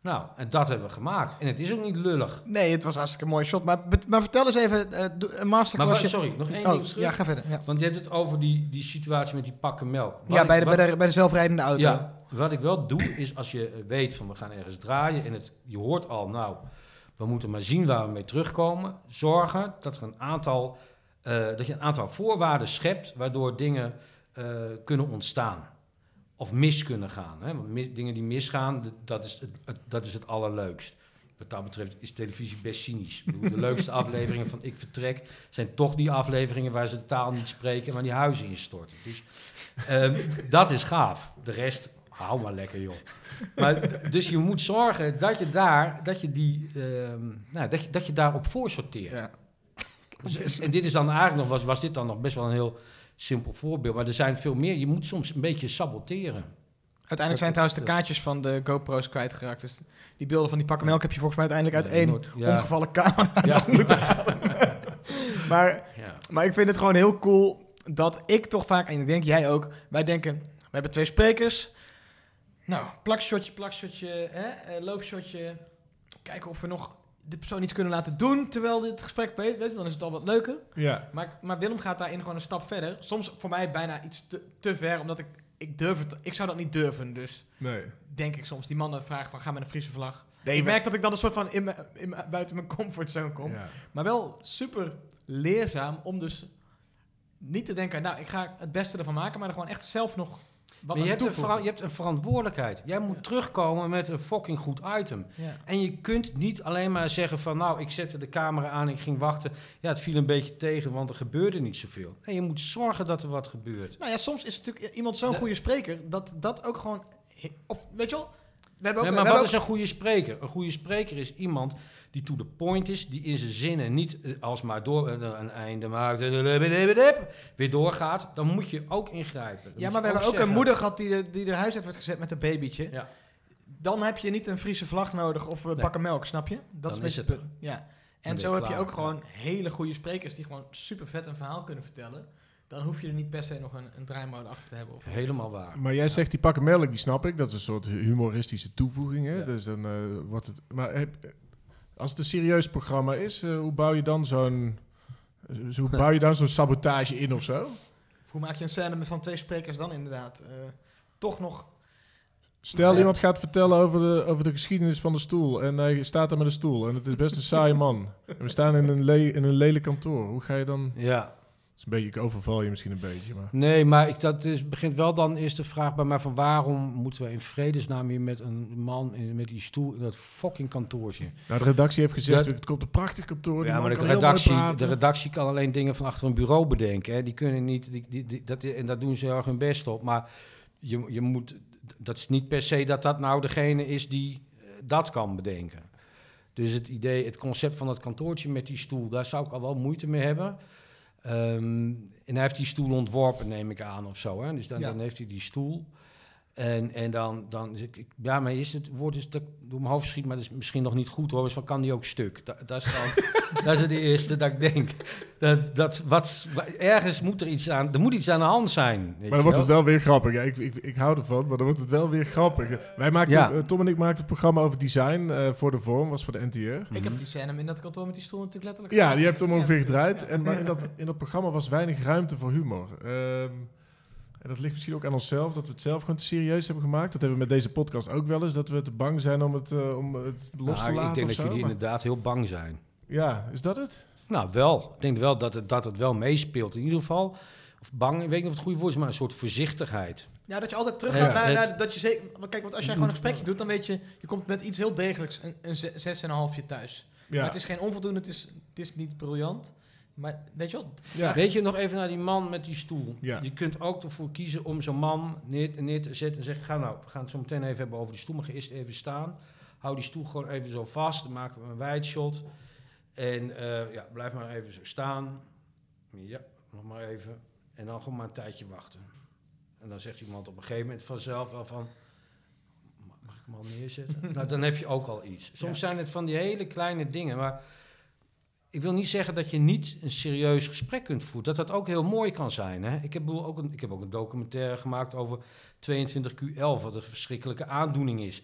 Nou, en dat hebben we gemaakt. En het is ook niet lullig. Nee, het was hartstikke een mooi shot. Maar, maar vertel eens even, eh, een wa- sorry, nog één oh, ding terug. ja, ga verder. Ja, Want je hebt het over die, die situatie met die pakken melk. Wat ja bij, de, wat- bij, de, bij de zelfrijdende auto. Ja, wat ik wel doe, is als je weet van we gaan ergens draaien en het, je hoort al, nou, we moeten maar zien waar we mee terugkomen. Zorgen dat, er een aantal, eh, dat je een aantal voorwaarden schept waardoor dingen eh, kunnen ontstaan. Of mis kunnen gaan. Hè? Want dingen die misgaan, dat is het, dat is het allerleukst. Wat dat betreft is televisie best cynisch. De leukste afleveringen van Ik Vertrek zijn toch die afleveringen waar ze de taal niet spreken en waar die huizen instorten. Dus ehm, dat is gaaf. De rest, hou maar lekker joh. Maar, dus je moet zorgen dat je daar, dat je die, ehm, nou, dat je, dat je daarop voorsorteert. Ja. Dus, en dit is dan eigenlijk nog, was, was dit dan nog best wel een heel simpel voorbeeld. Maar er zijn veel meer. Je moet soms een beetje saboteren. Uiteindelijk zijn trouwens de kaartjes van de GoPro's kwijtgeraakt. Dus die beelden van die pakken melk heb je volgens mij uiteindelijk uit één ja. omgevallen camera Ja. moeten halen. maar, Ja. maar ik vind het gewoon heel cool dat ik toch vaak, en ik denk jij ook, wij denken, we hebben twee sprekers. Nou, plakshotje, plakshotje, hè, eh, loopshotje. Kijken of we nog de persoon iets kunnen laten doen terwijl dit gesprek je, dan is het al wat leuker. Ja. Maar, maar Willem gaat daarin gewoon een stap verder. Soms voor mij bijna iets te, te ver, omdat ik, ik durf het, ik zou dat niet durven. Dus Nee. denk ik soms, die mannen vragen van, ga met een Friese vlag. Nee, ik merk dat ik dan een soort van in mijn- in buiten mijn comfortzone kom. Ja. Maar wel super leerzaam om dus niet te denken, nou, ik ga het beste ervan maken, maar er gewoon echt zelf nog wat Maar je hebt, een je hebt een verantwoordelijkheid. Jij moet terugkomen met een fucking goed item. Ja. En je kunt niet alleen maar zeggen van... nou, ik zette de camera aan, ik ging wachten. Ja, het viel een beetje tegen, want er gebeurde niet zoveel. Nee, je moet zorgen dat er wat gebeurt. Nou ja, soms is natuurlijk iemand zo'n goede spreker, dat dat ook gewoon... Of, weet je wel, we hebben ook... Nee, maar we wat hebben is een goede spreker? Een goede spreker is iemand die to the point is, die in zijn zinnen niet eh, alsmaar door eh, een einde maakt, eh, weer doorgaat. Dan moet je ook ingrijpen. Dan Ja, maar we hebben ook een moeder gehad die, die er huis uit werd gezet met een babytje. Ja. Dan heb je niet een Friese vlag nodig of we Nee. bakken melk, snap je? Dat Dan is, het. Ja. En zo heb je ook ja. gewoon hele goede sprekers die gewoon super vet een verhaal kunnen vertellen. Dan hoef je er niet per se nog een, een draaimode achter te hebben. Of Helemaal waar. Maar jij zegt die pakken melk, die snap ik. Dat is een soort humoristische toevoeging. Hè? Ja. Dus dan eh, wordt het. Maar heb- als het een serieus programma is, eh, hoe bouw je dan zo'n. eh, Hoe bouw je dan zo'n sabotage in of zo? Of hoe maak je een scène met van twee sprekers dan inderdaad? eh, toch nog... Stel, iemand gaat vertellen over de, over de geschiedenis van de stoel. En hij staat daar met een stoel. En het is best een saaie man. En we staan in een, le in een lelijk kantoor. Hoe ga je dan. Ja. Is een beetje, ik overval je misschien een beetje. Maar. Nee, maar ik, dat is, begint wel dan eerst de vraag bij mij van waarom moeten we in vredesnaam hier met een man in, met die stoel in dat fucking kantoortje. Nou, de redactie heeft gezegd: Dat- het komt een prachtig kantoor. Ja, maar de redactie, de redactie kan alleen dingen van achter een bureau bedenken. Hè. Die kunnen niet, die, die, die- dat, en daar doen ze heel erg hun best op. Maar je, je moet, dat is niet per se dat dat nou degene is die eh, dat kan bedenken. Dus het idee, het concept van dat kantoortje met die stoel, daar zou ik al wel moeite mee hebben. Ehm, en hij heeft die stoel ontworpen, neem ik aan, of zo. Hè? Dus dan, Ja. dan heeft hij die stoel. En, en dan, dan ja, maar is het woord is dat ik door mijn hoofd schiet, maar dat is misschien nog niet goed hoor. Dus van kan die ook stuk? Dat, dat, is dan, dat is het eerste dat ik denk. Dat, dat, wat, ergens moet er iets aan, er moet iets aan de hand zijn. weet Maar dan je wordt het wel. weer grappig. Ja, ik, ik, ik hou ervan, maar dan wordt het wel weer grappig. Wij maakten, Ja. eh, Tom en ik maakten een programma over design eh, voor de vorm, was voor de NTR. Ik heb die scène in dat kantoor met die stoel natuurlijk letterlijk Ja, gedaan. die hebt hem ongeveer Ja. gedraaid. En, maar in, dat, in dat programma was weinig ruimte voor humor. Ehm, en dat ligt misschien ook aan onszelf, dat we het zelf gewoon te serieus hebben gemaakt. Dat hebben we met deze podcast ook wel eens, dat we te bang zijn om het, eh, om het los Nou, te laten ik denk of dat zo. jullie Maar- inderdaad heel bang zijn. ja, is dat het? Nou, wel. Ik denk wel dat het, dat het wel meespeelt. In ieder geval, of bang, ik weet niet of het goede woord is, maar een soort voorzichtigheid. Ja, dat je altijd teruggaat Ja, naar, het- naar dat je zeker... Want kijk, want als jij gewoon een gesprekje doet, dan weet je... Je komt met iets heel degelijks, een, een ze- zes en een halfje thuis. Ja. Maar het is geen onvoldoende, het is, het is niet briljant. Maar weet je wel... ja. Weet je nog even naar die man met die stoel? Ja. Je kunt ook ervoor kiezen om zo'n man neer, neer te zetten en zeggen: Ga nou, we gaan het zo meteen even hebben over die stoel, maar ga eerst even staan. Hou die stoel gewoon even zo vast, dan maken we een wide shot. En eh, ja, blijf maar even zo staan. Ja, nog maar even. En dan gewoon maar een tijdje wachten. En dan zegt iemand op een gegeven moment vanzelf wel van... "Ma- Mag ik hem al neerzetten? nou, dan heb je ook al iets. Soms zijn het van die hele kleine dingen, maar... Ik wil niet zeggen dat je niet een serieus gesprek kunt voeren. Dat dat ook heel mooi kan zijn. Hè? Ik, heb ook een, ook een documentaire gemaakt over 22Q11, wat een verschrikkelijke aandoening is.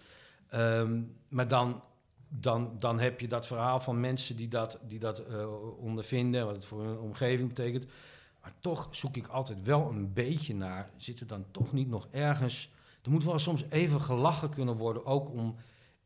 Ehm, maar dan, dan, dan heb je dat verhaal van mensen die dat, die dat eh, ondervinden, wat het voor hun omgeving betekent. Maar toch zoek ik altijd wel een beetje naar, zit er dan toch niet nog ergens... Er moet wel soms even gelachen kunnen worden, ook om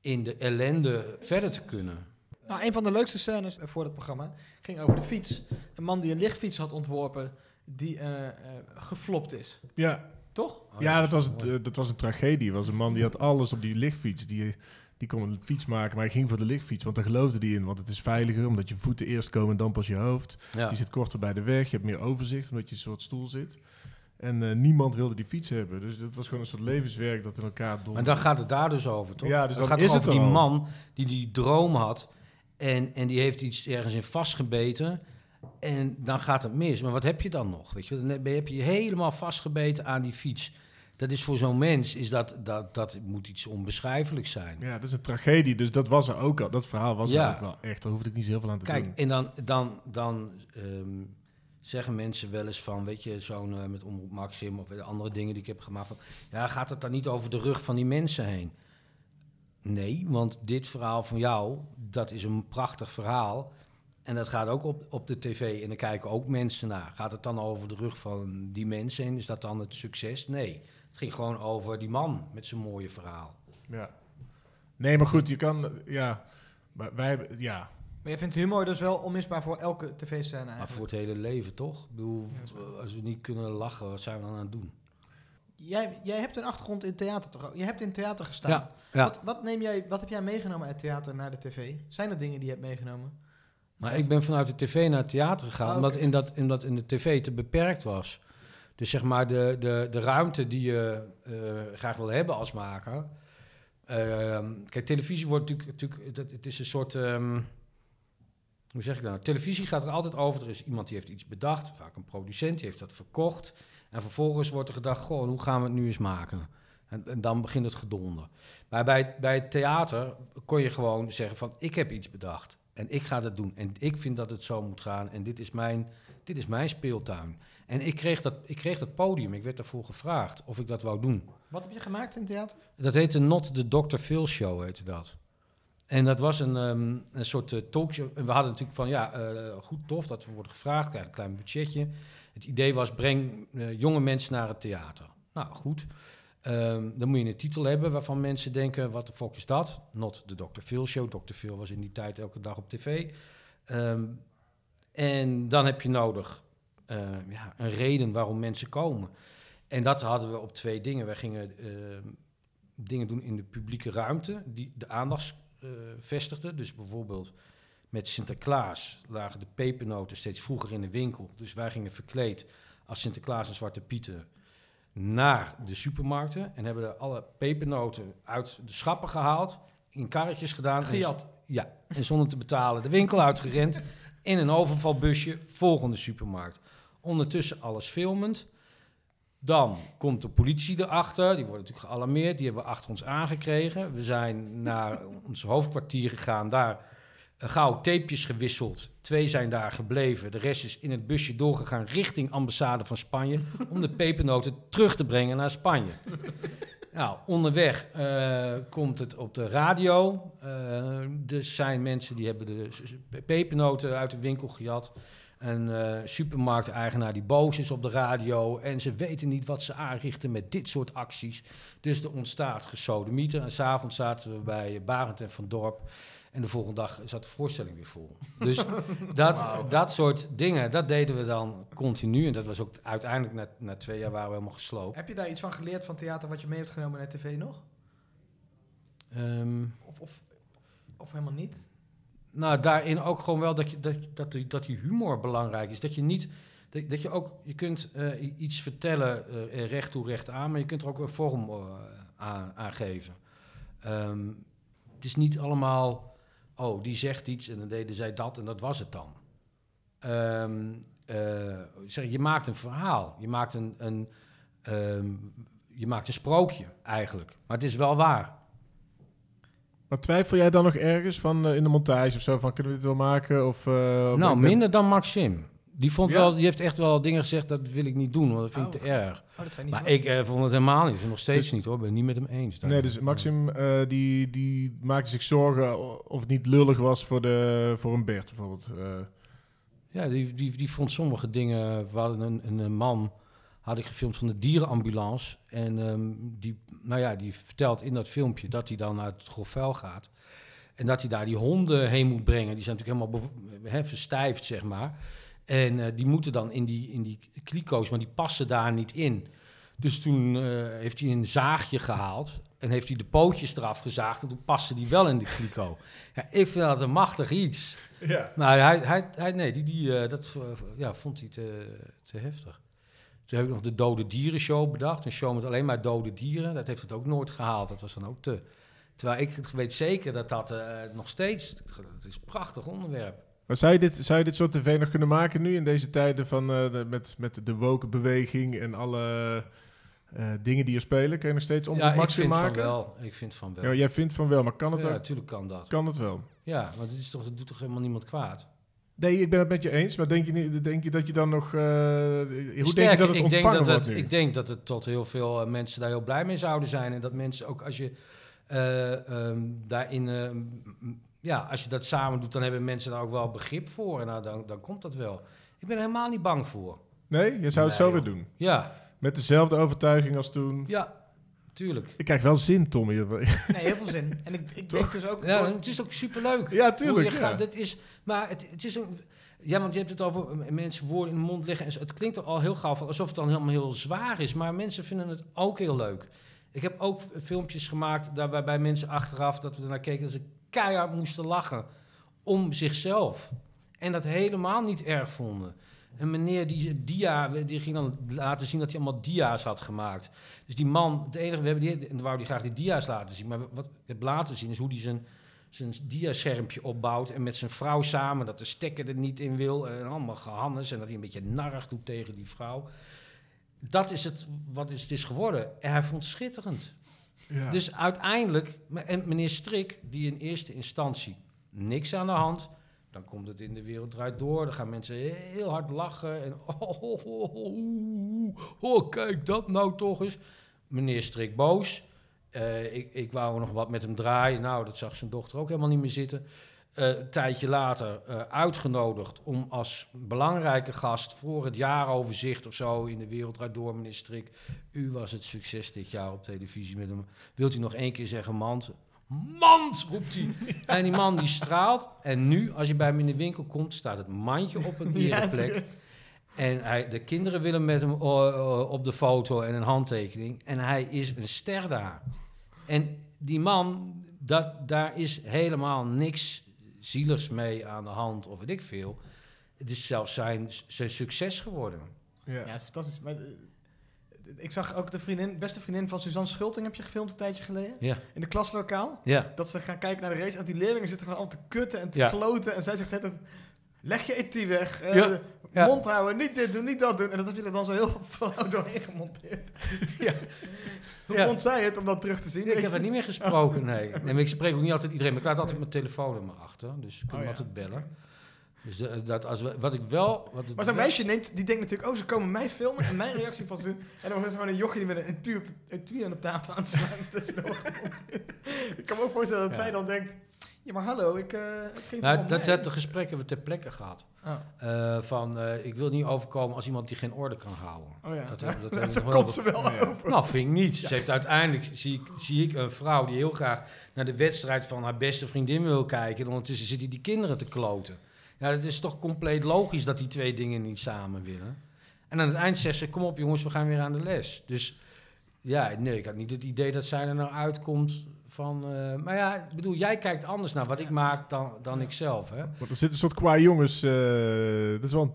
in de ellende verder te kunnen. Nou, een van de leukste scènes eh, voor het programma ging over de fiets. Een man die een lichtfiets had ontworpen, die eh, eh, geflopt is. ja. Toch? Oh, ja, dat was, eh, dat was een tragedie. Er was een man die had alles op die lichtfiets. Die, die kon een fiets maken, maar hij ging voor de lichtfiets. Want daar geloofde hij in. Want het is veiliger, omdat je voeten eerst komen en dan pas je hoofd. Ja. Je zit korter bij de weg, je hebt meer overzicht, omdat je in een soort stoel zit. En eh, niemand wilde die fiets hebben. Dus het was gewoon een soort levenswerk dat in elkaar donderde. Maar dan gaat het daar dus over, toch? Ja, dus dan gaat is het die man die die droom had en, en die heeft iets ergens in vastgebeten en dan gaat het mis. Maar wat heb je dan nog? Weet je? Dan heb je je helemaal vastgebeten aan die fiets. Dat is voor zo'n mens, is dat, dat, dat moet iets onbeschrijfelijks zijn. Ja, dat is een tragedie. Dus dat was er ook al. Dat verhaal was Ja. er ook wel echt. Daar hoefde ik niet heel veel aan te Kijk, doen. en dan, dan, dan ehm, zeggen mensen wel eens van, weet je, zo'n eh, met Omroep Maxim of de andere dingen die ik heb gemaakt, van, ja, gaat het dan niet over de rug van die mensen heen? Nee, want dit verhaal van jou, dat is een prachtig verhaal. En dat gaat ook op, op de tv en daar kijken ook mensen naar. Gaat het dan over de rug van die mensen heen? Is dat dan het succes? Nee, het ging gewoon over die man met zijn mooie verhaal. Ja. Nee, maar goed, je kan... Ja, maar wij. Ja, Maar jij vindt humor dus wel onmisbaar voor elke tv-scène Maar voor het hele leven, toch? Ik bedoel, Ja, als we niet kunnen lachen, wat zijn we dan aan het doen? Jij, jij hebt een achtergrond in theater toch? ook? Je hebt in theater gestaan. Ja, ja. Wat, wat, neem jij, wat heb jij meegenomen uit theater naar de tv? Zijn er dingen die je hebt meegenomen? Maar ik ben vanuit de tv naar het theater gegaan, Ah, omdat, in dat, omdat in de tv te beperkt was. Dus zeg maar de, de, de ruimte die je eh, graag wil hebben als maker. Ehm, kijk, televisie wordt natuurlijk, natuurlijk dat, het is een soort, ehm, hoe zeg ik dat nou? Televisie gaat er altijd over, er is iemand die heeft iets bedacht, vaak een producent, die heeft dat verkocht. En vervolgens wordt er gedacht, goh, hoe gaan we het nu eens maken? En, en dan begint het gedonder. Maar bij, bij het theater kon je gewoon zeggen van, ik heb iets bedacht. En ik ga dat doen. En ik vind dat het zo moet gaan. En dit is mijn, dit is mijn speeltuin. En ik kreeg, dat, ik kreeg dat podium. Ik werd daarvoor gevraagd of ik dat wou doen. Wat heb je gemaakt in theater? Dat heette Not the Dr. Phil Show, heette dat. En dat was een, ehm, een soort eh, talkshow. En we hadden natuurlijk van, ja, eh, goed, tof dat we worden gevraagd. Krijg een klein budgetje. Het idee was, breng eh, jonge mensen naar het theater. Nou, goed. Ehm, dan moet je een titel hebben waarvan mensen denken, wat de fuck is dat? Not the Dr. Phil Show. Dr. Phil was in die tijd elke dag op tv. Ehm, en dan heb je nodig eh, ja, een reden waarom mensen komen. En dat hadden we op twee dingen. Wij gingen ehm, dingen doen in de publieke ruimte die de aandacht eh, vestigden. Dus bijvoorbeeld met Sinterklaas lagen de pepernoten steeds vroeger in de winkel. Dus wij gingen verkleed als Sinterklaas en Zwarte Pieten naar de supermarkten en hebben alle pepernoten uit de schappen gehaald, in karretjes gedaan. en Gejat. ja, en zonder te betalen de winkel uitgerend. In een overvalbusje, volgende supermarkt. Ondertussen alles filmend. Dan komt de politie erachter. Die worden natuurlijk gealarmeerd. Die hebben we achter ons aangekregen. We zijn naar ons hoofdkwartier gegaan. Daar gauw tapejes gewisseld. Twee zijn daar gebleven. De rest is in het busje doorgegaan richting ambassade van Spanje. om de pepernoten terug te brengen naar Spanje. Nou, onderweg eh, komt het op de radio. Eh er zijn mensen die hebben de pepernoten uit de winkel gejat. Een eh, supermarkteigenaar die boos is op de radio. En ze weten niet wat ze aanrichten met dit soort acties. Dus er ontstaat gesodemieter. En s'avonds zaten we bij Barend en Van Dorp. En de volgende dag zat de voorstelling weer vol. Dus dat, dat soort dingen, dat deden we dan continu. En dat was ook uiteindelijk, na, na twee jaar waren we helemaal gesloopt. Heb je daar iets van geleerd van theater wat je mee hebt genomen naar tv nog? Ehm, Of, of, of helemaal niet? Nou, daarin ook gewoon wel dat, je, dat, dat, die, dat die humor belangrijk is. Dat je niet. Dat, dat je ook. Je kunt eh, iets vertellen eh, recht toe, recht aan, maar je kunt er ook een vorm aan, aan geven. Ehm, het is niet allemaal. Oh, die zegt iets en dan deden zij dat en dat was het dan. Ehm, eh, zeg, je maakt een verhaal. Je maakt een, een, ehm, je maakt een sprookje eigenlijk. Maar het is wel waar. Maar twijfel jij dan nog ergens van eh, in de montage of zo? Van kunnen we dit wel maken? Of, eh, Nou, minder dan Maxim. Die, vond Ja? wel, die heeft echt wel dingen gezegd, dat wil ik niet doen, want dat vind ik Oh, te erg. Oh, dat zijn niet Maar ik eh, vond het helemaal niet. Nog steeds niet hoor, ik ben het niet met hem eens. Nee, dus Maxim eh, die, die maakte zich zorgen of het niet lullig was voor, de, voor een Bert bijvoorbeeld. Eh, Ja, die, die, die vond sommige dingen... We hadden een, een, een man, had ik gefilmd van de dierenambulance. En ehm, die, nou ja, die vertelt in dat filmpje dat hij dan uit het grof vuil gaat. En dat hij daar die honden heen moet brengen. Die zijn natuurlijk helemaal hè, verstijfd, zeg maar. En eh, die moeten dan in die, in die kliko's, maar die passen daar niet in. Dus toen eh, heeft hij een zaagje gehaald en heeft hij de pootjes eraf gezaagd. En toen paste die wel in de kliko. Ja, ik vind dat een machtig iets. ja. Nou, hij, hij, hij, nee, die, die, eh, dat ja, vond hij te, te heftig. Toen heb ik nog de Dode Dieren Show bedacht. Een show met alleen maar dode dieren. Dat heeft het ook nooit gehaald. Dat was dan ook te... Terwijl ik weet zeker dat dat nog steeds... Het is een prachtig onderwerp. Maar zou je, dit, zou je dit soort tv nog kunnen maken nu in deze tijden van, eh, de, met, met de woke beweging en alle eh, dingen die er spelen? Kun je nog steeds om ja, ik Maxim vind maken? van wel. Ik vind van wel. Ja, jij vindt van wel, maar kan het Ja, ook? natuurlijk kan dat. Kan het wel? Ja, want het, is toch, het doet toch helemaal niemand kwaad? Nee, ik ben het met je eens, maar denk je, niet, denk je dat je dan nog... eh, hoe denk je dat het ik ontvangen denk dat wordt het, nu? Ik denk dat het tot heel veel mensen daar heel blij mee zouden zijn. En dat mensen ook als je eh, ehm, daarin... ja, als je dat samen doet, dan hebben mensen daar ook wel begrip voor. En nou, dan, dan komt dat wel. Ik ben er helemaal niet bang voor. Nee, je zou het Nee, zo weer doen. Ja, Met dezelfde overtuiging als toen. ja, tuurlijk. Ik krijg wel zin, Tommy. Nee, heel veel zin. En ik, ik denk dus ook... Ja, het is ook superleuk. Ja, tuurlijk, je ja. gaat, dat is, maar het, het is een... Ja, want je hebt het over eh, mensen woorden in de mond leggen. En het klinkt al heel gauw van alsof het dan helemaal heel zwaar is. Maar mensen vinden het ook heel leuk. Ik heb ook filmpjes gemaakt daar, waarbij mensen achteraf, dat we ernaar keken, dat ze keihard moesten lachen om zichzelf. En dat helemaal niet erg vonden. Een meneer die dia, die ging dan laten zien dat hij allemaal dia's had gemaakt. Dus die man, het enige, we hebben die, en wou die graag die dia's laten zien. Maar wat ik heb laten zien is hoe hij zijn, zijn diaschermpje opbouwt. En met zijn vrouw samen, dat de stekker er niet in wil. En allemaal gehannes. En dat hij een beetje narig doet tegen die vrouw. Dat is het wat het is geworden. En hij vond het schitterend. Dus uiteindelijk, en meneer Strik, die in eerste instantie niks aan de hand, dan komt het in de wereld draait door, dan gaan mensen heel hard lachen en oh, kijk dat nou toch eens. Meneer Strik boos. Eh, ik, ik wou nog wat met hem draaien. Nou, dat zag zijn dochter ook helemaal niet meer zitten. Eh, een tijdje later eh, uitgenodigd om als belangrijke gast voor het jaaroverzicht of zo in de wereld draait door, meneer Strik. U was het succes dit jaar op televisie met hem. Wilt u nog één keer zeggen, mand? Mand, roept hij. En die man die straalt. En nu, als je bij hem in de winkel komt, staat het mandje op een ereplek. En hij, de kinderen willen met hem oh, oh, op de foto en een handtekening. En hij is een ster daar. En die man, dat, daar is helemaal niks zieligs mee aan de hand, of weet ik veel. Het is zelfs zijn, zijn succes geworden. ja. Ja, het is fantastisch. Maar, eh, ik zag ook de vriendin, beste vriendin van Suzanne Schulting, heb je gefilmd een tijdje geleden. Ja, In de klaslokaal. ja. Dat ze gaan kijken naar de race. En die leerlingen zitten gewoon allemaal te kutten en te Ja. kloten. En zij zegt het Leg je etui weg. eh, Ja, ja. Mond houden, niet dit doen, niet dat doen. En dat heb je er dan zo heel flauw doorheen gemonteerd. Ja. Hoe Ja. vond zij het om dat terug te zien? Nee, ik heb er niet meer gesproken, nee. nee. Maar ik spreek ook niet altijd iedereen, maar ik laat altijd mijn telefoonnummer achter. Dus ik kan Oh, ja. altijd bellen. Dus eh, dat als we, wat ik wel... Wat Maar zo'n meisje neemt, die denkt natuurlijk, oh, ze komen mij filmen en mijn reactie van ze. En dan is gewoon een jochie die met een etui aan de tafel aan het slaan gemonteerd. Ik kan me ook voorstellen dat zij dan denkt, ja maar hallo, ik, eh, het ging Nou, dat, gesprek hebben we ter plekke gehad. Oh, Eh, van, eh, ik wil niet overkomen als iemand die geen orde kan houden. oh ja, Dat- Ja, dat- dat komt ze wel Ja. over. Nou, vind ik niet. Ze heeft uiteindelijk, zie ik, zie ik een vrouw die heel graag naar de wedstrijd van haar beste vriendin wil kijken. En ondertussen zitten die kinderen te kloten. Ja, het is toch compleet logisch dat die twee dingen niet samen willen. En aan het eind zegt ze, kom op jongens, we gaan weer aan de les. Dus ja, nee, ik had niet het idee dat zij er nou uitkomt van... eh, maar ja, ik bedoel, jij kijkt anders naar wat ik maak dan, dan ik zelf, hè? Want er zit een soort qua jongens. eh, dat is wel een-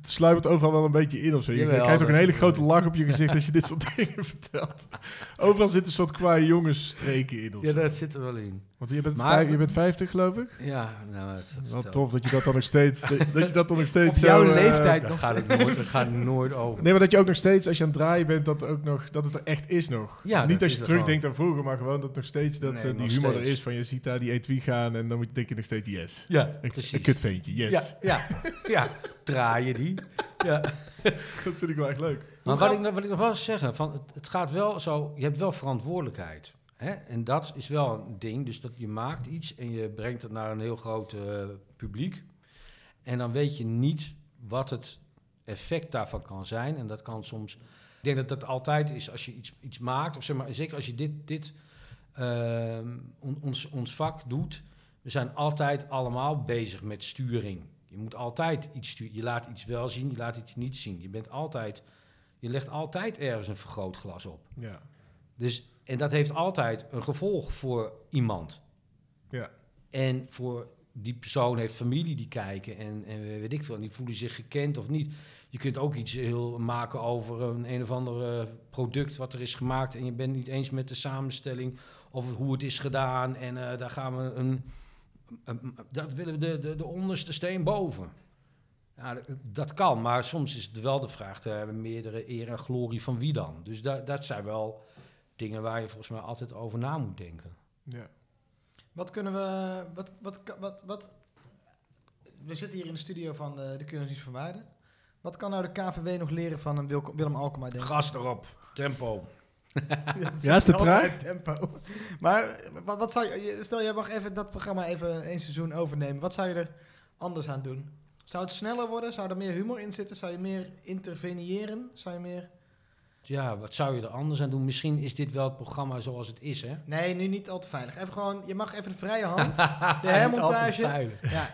het sluipert overal wel een beetje in of zo. Je Jawel, krijgt ook een hele is- grote lach op je gezicht als je dit soort dingen vertelt. Overal zit een soort qua jongens streken in. Of Ja, zo. dat zit er wel in. Want je bent, Maar- vijf- je bent 50 geloof ik. Ja, nou, dat, Wat stelt- tof dat je dat dan nog steeds. dat, dat je dat dan nog steeds Op zo, jouw eh, leeftijd nog gaat het nooit, gaat het nooit over. Nee, maar dat je ook nog steeds, als je aan het draaien bent, dat, ook nog, dat het er echt is nog. Ja, Niet als is je er terugdenkt aan vroeger, maar gewoon dat nog steeds dat, Nee, eh, die nog humor steeds. er is. Van je ziet daar die etui gaan en dan moet je, denk je nog steeds yes. Ja, Een, precies. een kutveentje, yes. Ja, ja, ja. Draaien die. Ja. Dat vind ik wel echt leuk. Maar gaan- wat ik, nog- wat ik nog wel zeggen, van, het, het gaat wel zo, je hebt wel verantwoordelijkheid. Hè? En dat is wel een ding, dus dat je maakt iets en je brengt het naar een heel groot eh, publiek. En dan weet je niet wat het effect daarvan kan zijn. En dat kan soms, ik denk dat dat altijd is als je iets, iets maakt, of zeg maar, zeker als je dit, dit ehm, on- ons, ons vak doet. We zijn altijd allemaal bezig met sturing. Je moet altijd iets sturen. Je laat iets wel zien, je laat iets niet zien. Je bent altijd, je legt altijd ergens een vergrootglas op. Ja. Dus, en dat heeft altijd een gevolg voor iemand. Ja. En voor die persoon heeft familie die kijken en, en weet ik veel, en die voelen zich gekend of niet. Je kunt ook iets heel maken over een een of ander product wat er is gemaakt en je bent niet eens met de samenstelling of hoe het is gedaan en eh, daar gaan we een- dat willen we de, de, de onderste steen boven. Ja, dat, kan, maar soms is het wel de vraag, te hebben meerdere eer en glorie van wie dan? Dus dat, dat zijn wel dingen waar je volgens mij altijd over na moet denken. ja. Wat kunnen we, wat, wat, wat, wat, we zitten hier in de studio van de, de Keuringsdienst van Waarde. Wat kan nou de KVW nog leren van een Willem Alkema? Gas erop, tempo. dat Ja, is het altijd tempo. Maar wat, wat zou je, stel jij mag even dat programma even één seizoen overnemen. Wat zou je er anders aan doen? Zou het sneller worden? Zou er meer humor in zitten? Zou je meer interveneren? Zou je meer... Ja, wat zou je er anders aan doen? Misschien is dit wel het programma zoals het is, hè? Nee, nu niet al te veilig. Even gewoon, je mag even de vrije hand. De hermontage. Ja.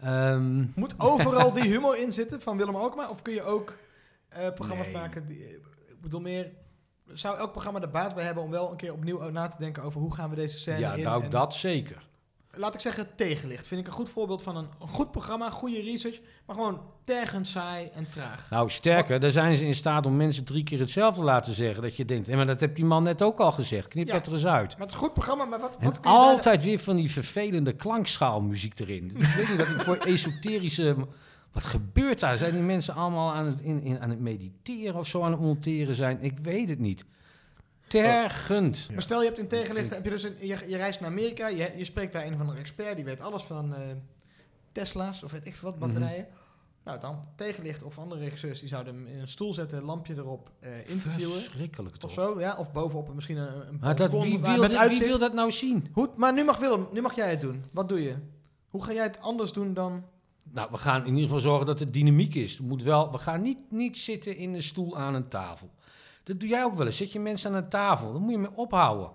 Ehm, Moet overal die humor in zitten van Willem Alkmaar? Of kun je ook eh, programma's Nee. maken die... Ik bedoel meer... Zou elk programma er baat bij hebben om wel een keer opnieuw na te denken over hoe gaan we deze scène ja, in? nou en- dat zeker. Laat ik zeggen, tegenlicht. Vind ik een goed voorbeeld van een, een goed programma, goede research, maar gewoon tergend saai en traag. Nou, sterker, daar zijn ze in staat om mensen drie keer hetzelfde te laten zeggen. Dat je denkt, hé, maar dat heeft die man net ook al gezegd. Knip Ja. dat er eens uit. Maar het is een goed programma, maar wat, En wat kun je daar- altijd weer van die vervelende klankschaalmuziek erin. Ik weet niet dat ik voor esoterische... Wat gebeurt daar? Zijn die mensen allemaal aan het, in, in, aan het mediteren of zo aan het monteren zijn? Ik weet het niet. Tergend. Maar stel je hebt in tegenlicht, heb je dus een, je, je reist naar Amerika, je, je spreekt daar een van de expert, die weet alles van eh, Tesla's of weet ik wat, Mhm. batterijen. Nou, dan tegenlicht of andere regisseurs, die zouden hem in een stoel zetten, lampje erop, eh, interviewen. Verschrikkelijk Of toch? zo, ja. Of bovenop misschien een, een Maar dat, wie, wil wie wil dat nou zien? Hoe, maar nu mag Willem, nu mag jij het doen. Wat doe je? Hoe ga jij het anders doen dan... Nou, we gaan in ieder geval zorgen dat er dynamiek is. Moet wel, we gaan niet, niet zitten in een stoel aan een tafel. Dat doe jij ook wel eens. Zet je mensen aan een tafel, dan moet je mee ophouden.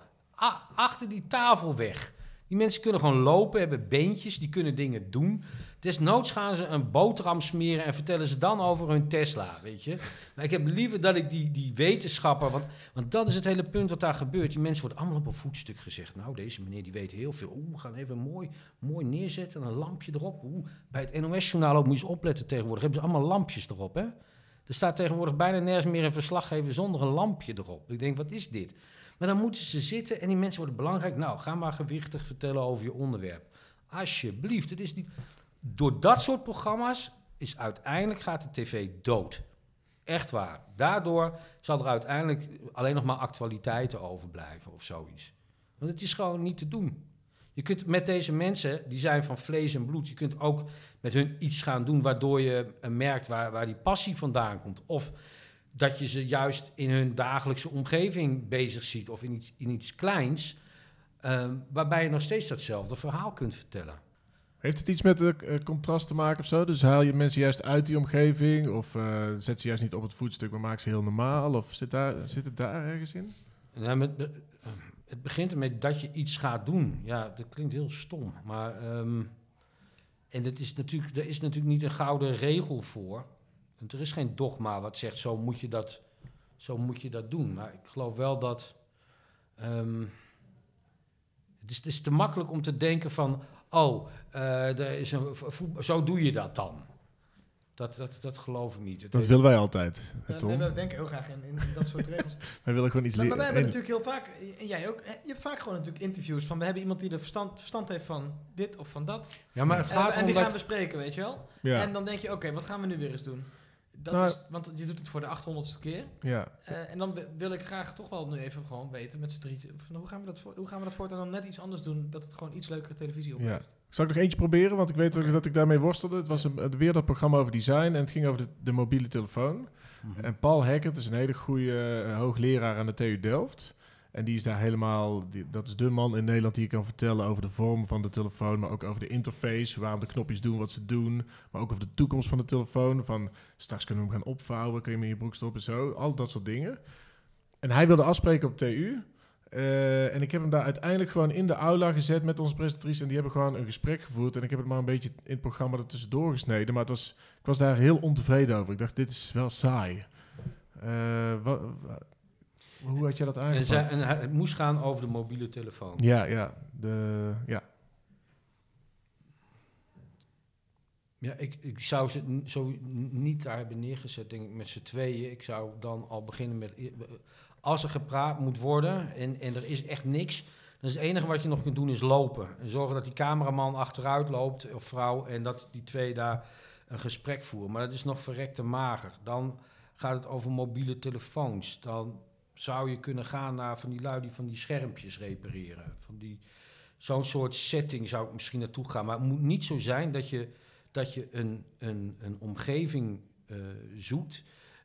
Achter die tafel weg. Die mensen kunnen gewoon lopen, hebben beentjes, die kunnen dingen doen. Desnoods gaan ze een boterham smeren en vertellen ze dan over hun Tesla, weet je. Maar ik heb liever dat ik die, die wetenschapper, want, want dat is het hele punt wat daar gebeurt. Die mensen worden allemaal op een voetstuk gezegd. Nou, deze meneer die weet heel veel. Oeh, we gaan even mooi, mooi neerzetten, een lampje erop. Bij het NOS-journaal ook moet je eens opletten tegenwoordig. Hebben ze allemaal lampjes erop, hè? Er staat tegenwoordig bijna nergens meer een verslaggever zonder een lampje erop. Ik denk, wat is dit? Maar dan moeten ze zitten en die mensen worden belangrijk. Nou, ga maar gewichtig vertellen over je onderwerp. Alsjeblieft, het is niet... door dat soort programma's is uiteindelijk gaat de tv dood. Echt waar. Daardoor zal er uiteindelijk alleen nog maar actualiteiten overblijven of zoiets. Want het is gewoon niet te doen. Je kunt met deze mensen, die zijn van vlees en bloed, je kunt ook met hun iets gaan doen waardoor je eh, merkt waar, waar die passie vandaan komt. Of dat je ze juist in hun dagelijkse omgeving bezig ziet of in iets, in iets kleins, ehm, waarbij je nog steeds datzelfde verhaal kunt vertellen. Heeft het iets met het contrast te maken of zo? Dus haal je mensen juist uit die omgeving? Of eh, zet ze juist niet op het voetstuk, maar maak ze heel normaal? Of zit, daar, zit het daar ergens in? Nou, met, met- eh, het begint ermee dat je iets gaat doen. Ja, dat klinkt heel stom. Maar, ehm, en dat is natuurlijk, er is natuurlijk niet een gouden regel voor. Want er is geen dogma wat zegt, zo moet je dat, zo moet je dat doen. Maar ik geloof wel dat... ehm, het, is, het is te makkelijk om te denken van... Oh, eh, er is een, zo doe je dat dan. Dat, dat, dat geloof ik niet. Dat heeft- willen wij altijd, Ja, Tom. we denken heel graag in, in dat soort regels. Wij willen gewoon iets Maar, maar wij hebben leren. natuurlijk heel vaak, en jij ook, je hebt vaak gewoon natuurlijk interviews van we hebben iemand die er verstand, verstand heeft van dit of van dat. ja, maar het En, gaat en erom die dat- gaan bespreken, weet je wel. Ja, En dan denk je, oké, wat gaan we nu weer eens doen? Dat Nou- is, want je doet het voor de 800ste keer. ja. Eh, en dan wi- wil ik graag toch wel nu even gewoon weten met z'n drieën. van Hoe gaan we dat voor, hoe gaan we dat voortaan dan net iets anders doen? Dat het gewoon iets leukere televisie Ja. oplevert. Zal ik nog eentje proberen? Want ik weet ook dat ik daarmee worstelde. Het was een, weer dat programma over design en het ging over de, de mobiele telefoon. Mhm. En Paul Hackett is een hele goede eh, hoogleraar aan de TU Delft. En die is daar helemaal, dat is de man in Nederland die je kan vertellen over de vorm van de telefoon, maar ook over de interface, waarom de knopjes doen wat ze doen, maar ook over de toekomst van de telefoon. Van straks kunnen we hem gaan opvouwen, kun je hem in je broek stoppen, zo, al dat soort dingen. En hij wilde afspreken op TU. Eh, en ik heb hem daar uiteindelijk gewoon in de aula gezet met onze presentatrice. En die hebben gewoon een gesprek gevoerd. En ik heb het maar een beetje in het programma er tussendoor gesneden. Maar het was, ik was daar heel ontevreden over. Ik dacht, dit is wel saai. Eh, wa- wa- hoe had jij dat aangepakt? en het moest gaan over de mobiele telefoon. Ja, ja. De, ja. Ja, ik, ik zou ze zo niet daar hebben neergezet, denk ik, met z'n tweeën. Ik zou dan al beginnen met... e- Als er gepraat moet worden en, en er is echt niks... dan is het enige wat je nog kunt doen is lopen. En zorgen dat die cameraman achteruit loopt, of vrouw... en dat die twee daar een gesprek voeren. Maar dat is nog verrekte mager. Dan gaat het over mobiele telefoons. Dan zou je kunnen gaan naar van die lui die van die schermpjes repareren. Van die... Zo'n soort setting zou ik misschien naartoe gaan. Maar het moet niet zo zijn dat je dat je een, een, een omgeving eh, zoekt,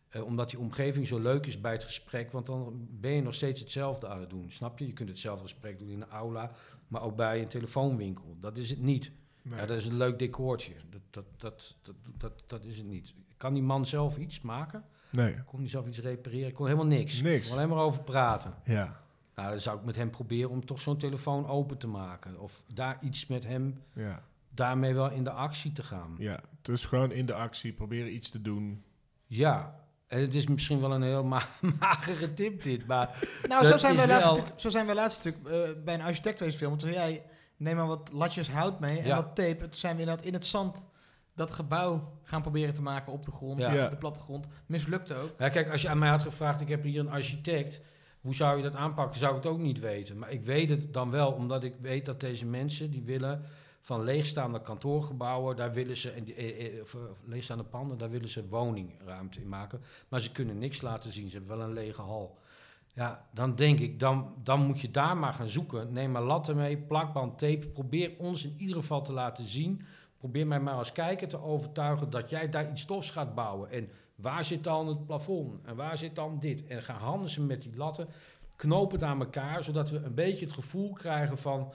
eh, omdat die omgeving zo leuk is bij het gesprek, want dan ben je nog steeds hetzelfde aan het doen. Snap je? Je kunt hetzelfde gesprek doen in een aula, maar ook bij een telefoonwinkel. Dat is het niet. Nee. Ja, dat is een leuk decoortje. Dat, dat, dat, dat, dat, dat is het niet. Kan die man zelf iets maken? Nee. Kon hij zelf iets repareren? Ik kon helemaal niks. Niks. Ik kon alleen maar over praten. Ja. Nou, dan zou ik met hem proberen om toch zo'n telefoon open te maken. Of daar iets met hem Ja. daarmee wel in de actie te gaan. Ja. Dus gewoon in de actie proberen iets te doen. Ja, en het is misschien wel een heel ma magere tip dit, maar Nou, zo zijn, wij laatst wel- natuurlijk, zo zijn wij laatst natuurlijk eh, bij een architect geweest filmen. Toen zei jij, neem maar wat latjes hout mee en Ja. wat tape. Toen zijn we inderdaad in het zand dat gebouw gaan proberen te maken op de grond, Ja. De plattegrond. Mislukte ook. ja, kijk, als je aan mij had gevraagd, ik heb hier een architect, hoe zou je dat aanpakken, zou ik het ook niet weten. Maar ik weet het dan wel, omdat ik weet dat deze mensen, die willen van leegstaande kantoorgebouwen, daar willen ze, en die, eh, eh, of, eh, leegstaande panden, daar willen ze woningruimte in maken. Maar ze kunnen niks laten zien, ze hebben wel een lege hal. Ja, dan denk ik, dan, dan moet je daar maar gaan zoeken. Neem maar latten mee, plakband, tape. Probeer ons in ieder geval te laten zien. Probeer mij maar als kijker te overtuigen dat jij daar iets stofs gaat bouwen. En waar zit dan het plafond? En waar zit dan dit? En ga handen ze met die latten, knoop het aan elkaar, zodat we een beetje het gevoel krijgen van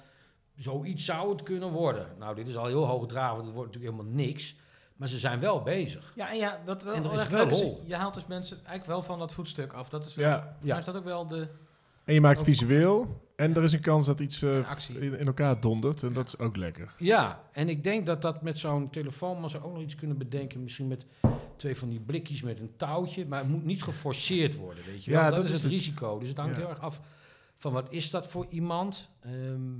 zoiets zou het kunnen worden. Nou, dit is al heel hoogdravend, het wordt natuurlijk helemaal niks. Maar ze zijn wel bezig. Ja, en ja, wat wel, En er is wel leuk is, je haalt dus mensen eigenlijk wel van dat voetstuk af. Dat is wel, Ja. Ja. is dat ook wel de... En je maakt visueel. En er is een kans dat iets eh, in, in elkaar dondert. En dat is ook lekker. Ja, en ik denk dat dat met zo'n telefoon, maar ze ook nog iets kunnen bedenken. Misschien met twee van die blikjes met een touwtje. Maar het moet niet geforceerd worden, weet je wel. Dat, dat is is het het. risico. Dus het hangt Ja. heel erg af van wat is dat voor iemand. Ehm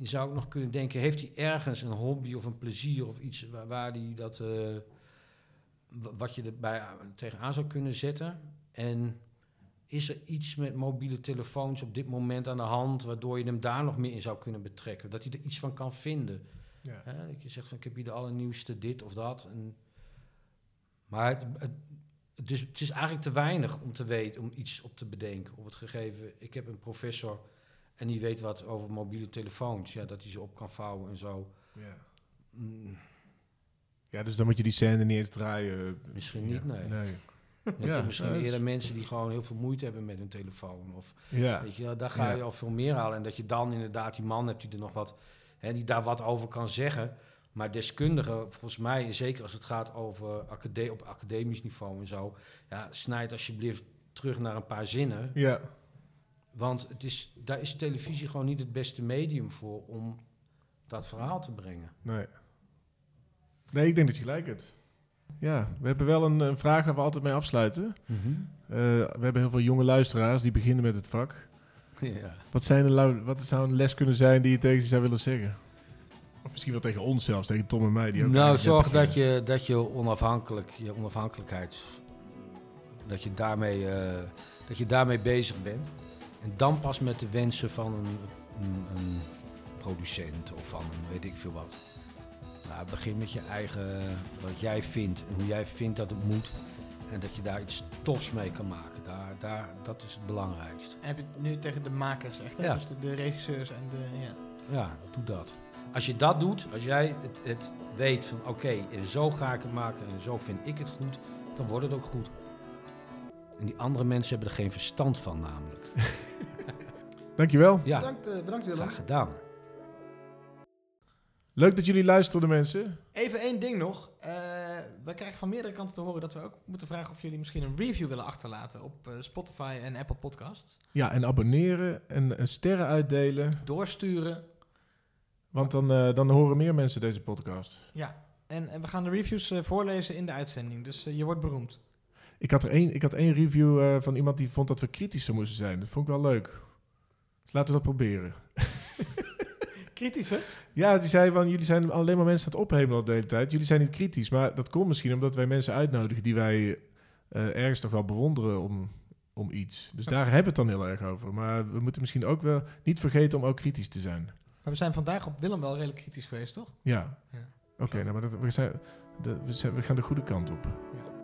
je zou ook nog kunnen denken, heeft hij ergens een hobby of een plezier of iets waar, hij dat... eh, wa- wat je erbij aan- tegenaan zou kunnen zetten. En is er iets met mobiele telefoons op dit moment aan de hand... waardoor je hem daar nog meer in zou kunnen betrekken? Dat hij er iets van kan vinden? Ja. Hè, dat je zegt van ik heb hier de allernieuwste dit of dat. En, maar het, het, het is, het is eigenlijk te weinig om te weten, om iets op te bedenken op het gegeven. Ik heb een professor en die weet wat over mobiele telefoons. Ja, dat hij ze op kan vouwen en zo. Ja. Mm, ja, dus dan moet je die scène niet eens draaien. Misschien niet, Ja, nee. nee. Ja, misschien is- eerder mensen die gewoon heel veel moeite hebben met hun telefoon. Of Ja. Weet je, daar ga je Ja. al veel meer halen. En dat je dan inderdaad die man hebt die er nog wat, hè, die daar wat over kan zeggen. Maar deskundigen, volgens mij, zeker als het gaat over op academisch niveau en zo, ja, snijd alsjeblieft terug naar een paar zinnen. ja. Want het is, daar is televisie gewoon niet het beste medium voor om dat verhaal te brengen. Nee. Nee, ik denk dat je gelijk hebt. Ja, we hebben wel een, een vraag waar we altijd mee afsluiten. Eh, we hebben heel veel jonge luisteraars die beginnen met het vak. ja. Wat, zijn de wat zou een les kunnen zijn die je tegen ze zou willen zeggen? Of misschien wel tegen ons zelfs, tegen Tom en mij. Die ook Nou, zorg dat je, dat je onafhankelijk, je onafhankelijkheid, dat je, daarmee, eh, dat je daarmee bezig bent. En dan pas met de wensen van een, een, een producent of van een weet ik veel wat. Nou, begin met je eigen, wat jij vindt en hoe jij vindt dat het moet. En dat je daar iets tofs mee kan maken. Daar, daar, dat is het belangrijkste. En heb je het nu tegen de makers echt, hè? Ja. Dus de, de regisseurs en de... Ja. Ja, doe dat. Als je dat doet, als jij het, het weet van oké, en zo ga ik het maken en zo vind ik het goed, dan wordt het ook goed. En die andere mensen hebben er geen verstand van namelijk. Dankjewel. Ja, Bedankt, eh, bedankt Willem. graag gedaan. Leuk dat jullie luisterden, mensen. Even één ding nog. Eh we krijgen van meerdere kanten te horen dat we ook moeten vragen of jullie misschien een review willen achterlaten op eh, Spotify en Apple Podcasts. Ja, en abonneren en, en sterren uitdelen. Doorsturen. Want dan, eh, dan horen meer mensen deze podcast. Ja. En, en we gaan de reviews eh, voorlezen in de uitzending. Dus eh, je wordt beroemd. Ik had, er één, ik had één review eh, van iemand die vond dat we kritischer moesten zijn. Dat vond ik wel leuk. Dus laten we dat proberen. Kritisch, hè? Ja, die zei van, jullie zijn alleen maar mensen aan het ophemelen de hele tijd. Jullie zijn niet kritisch, maar dat komt misschien omdat wij mensen uitnodigen die wij eh, ergens toch wel bewonderen om, om iets. Dus daar hebben we het dan heel erg over. Maar we moeten misschien ook wel niet vergeten om ook kritisch te zijn. Maar we zijn vandaag op Willem wel redelijk kritisch geweest, toch? Ja. Ja. Oké, nou, maar dat, we, zijn, de, we, zijn, we gaan de goede kant op. Ja.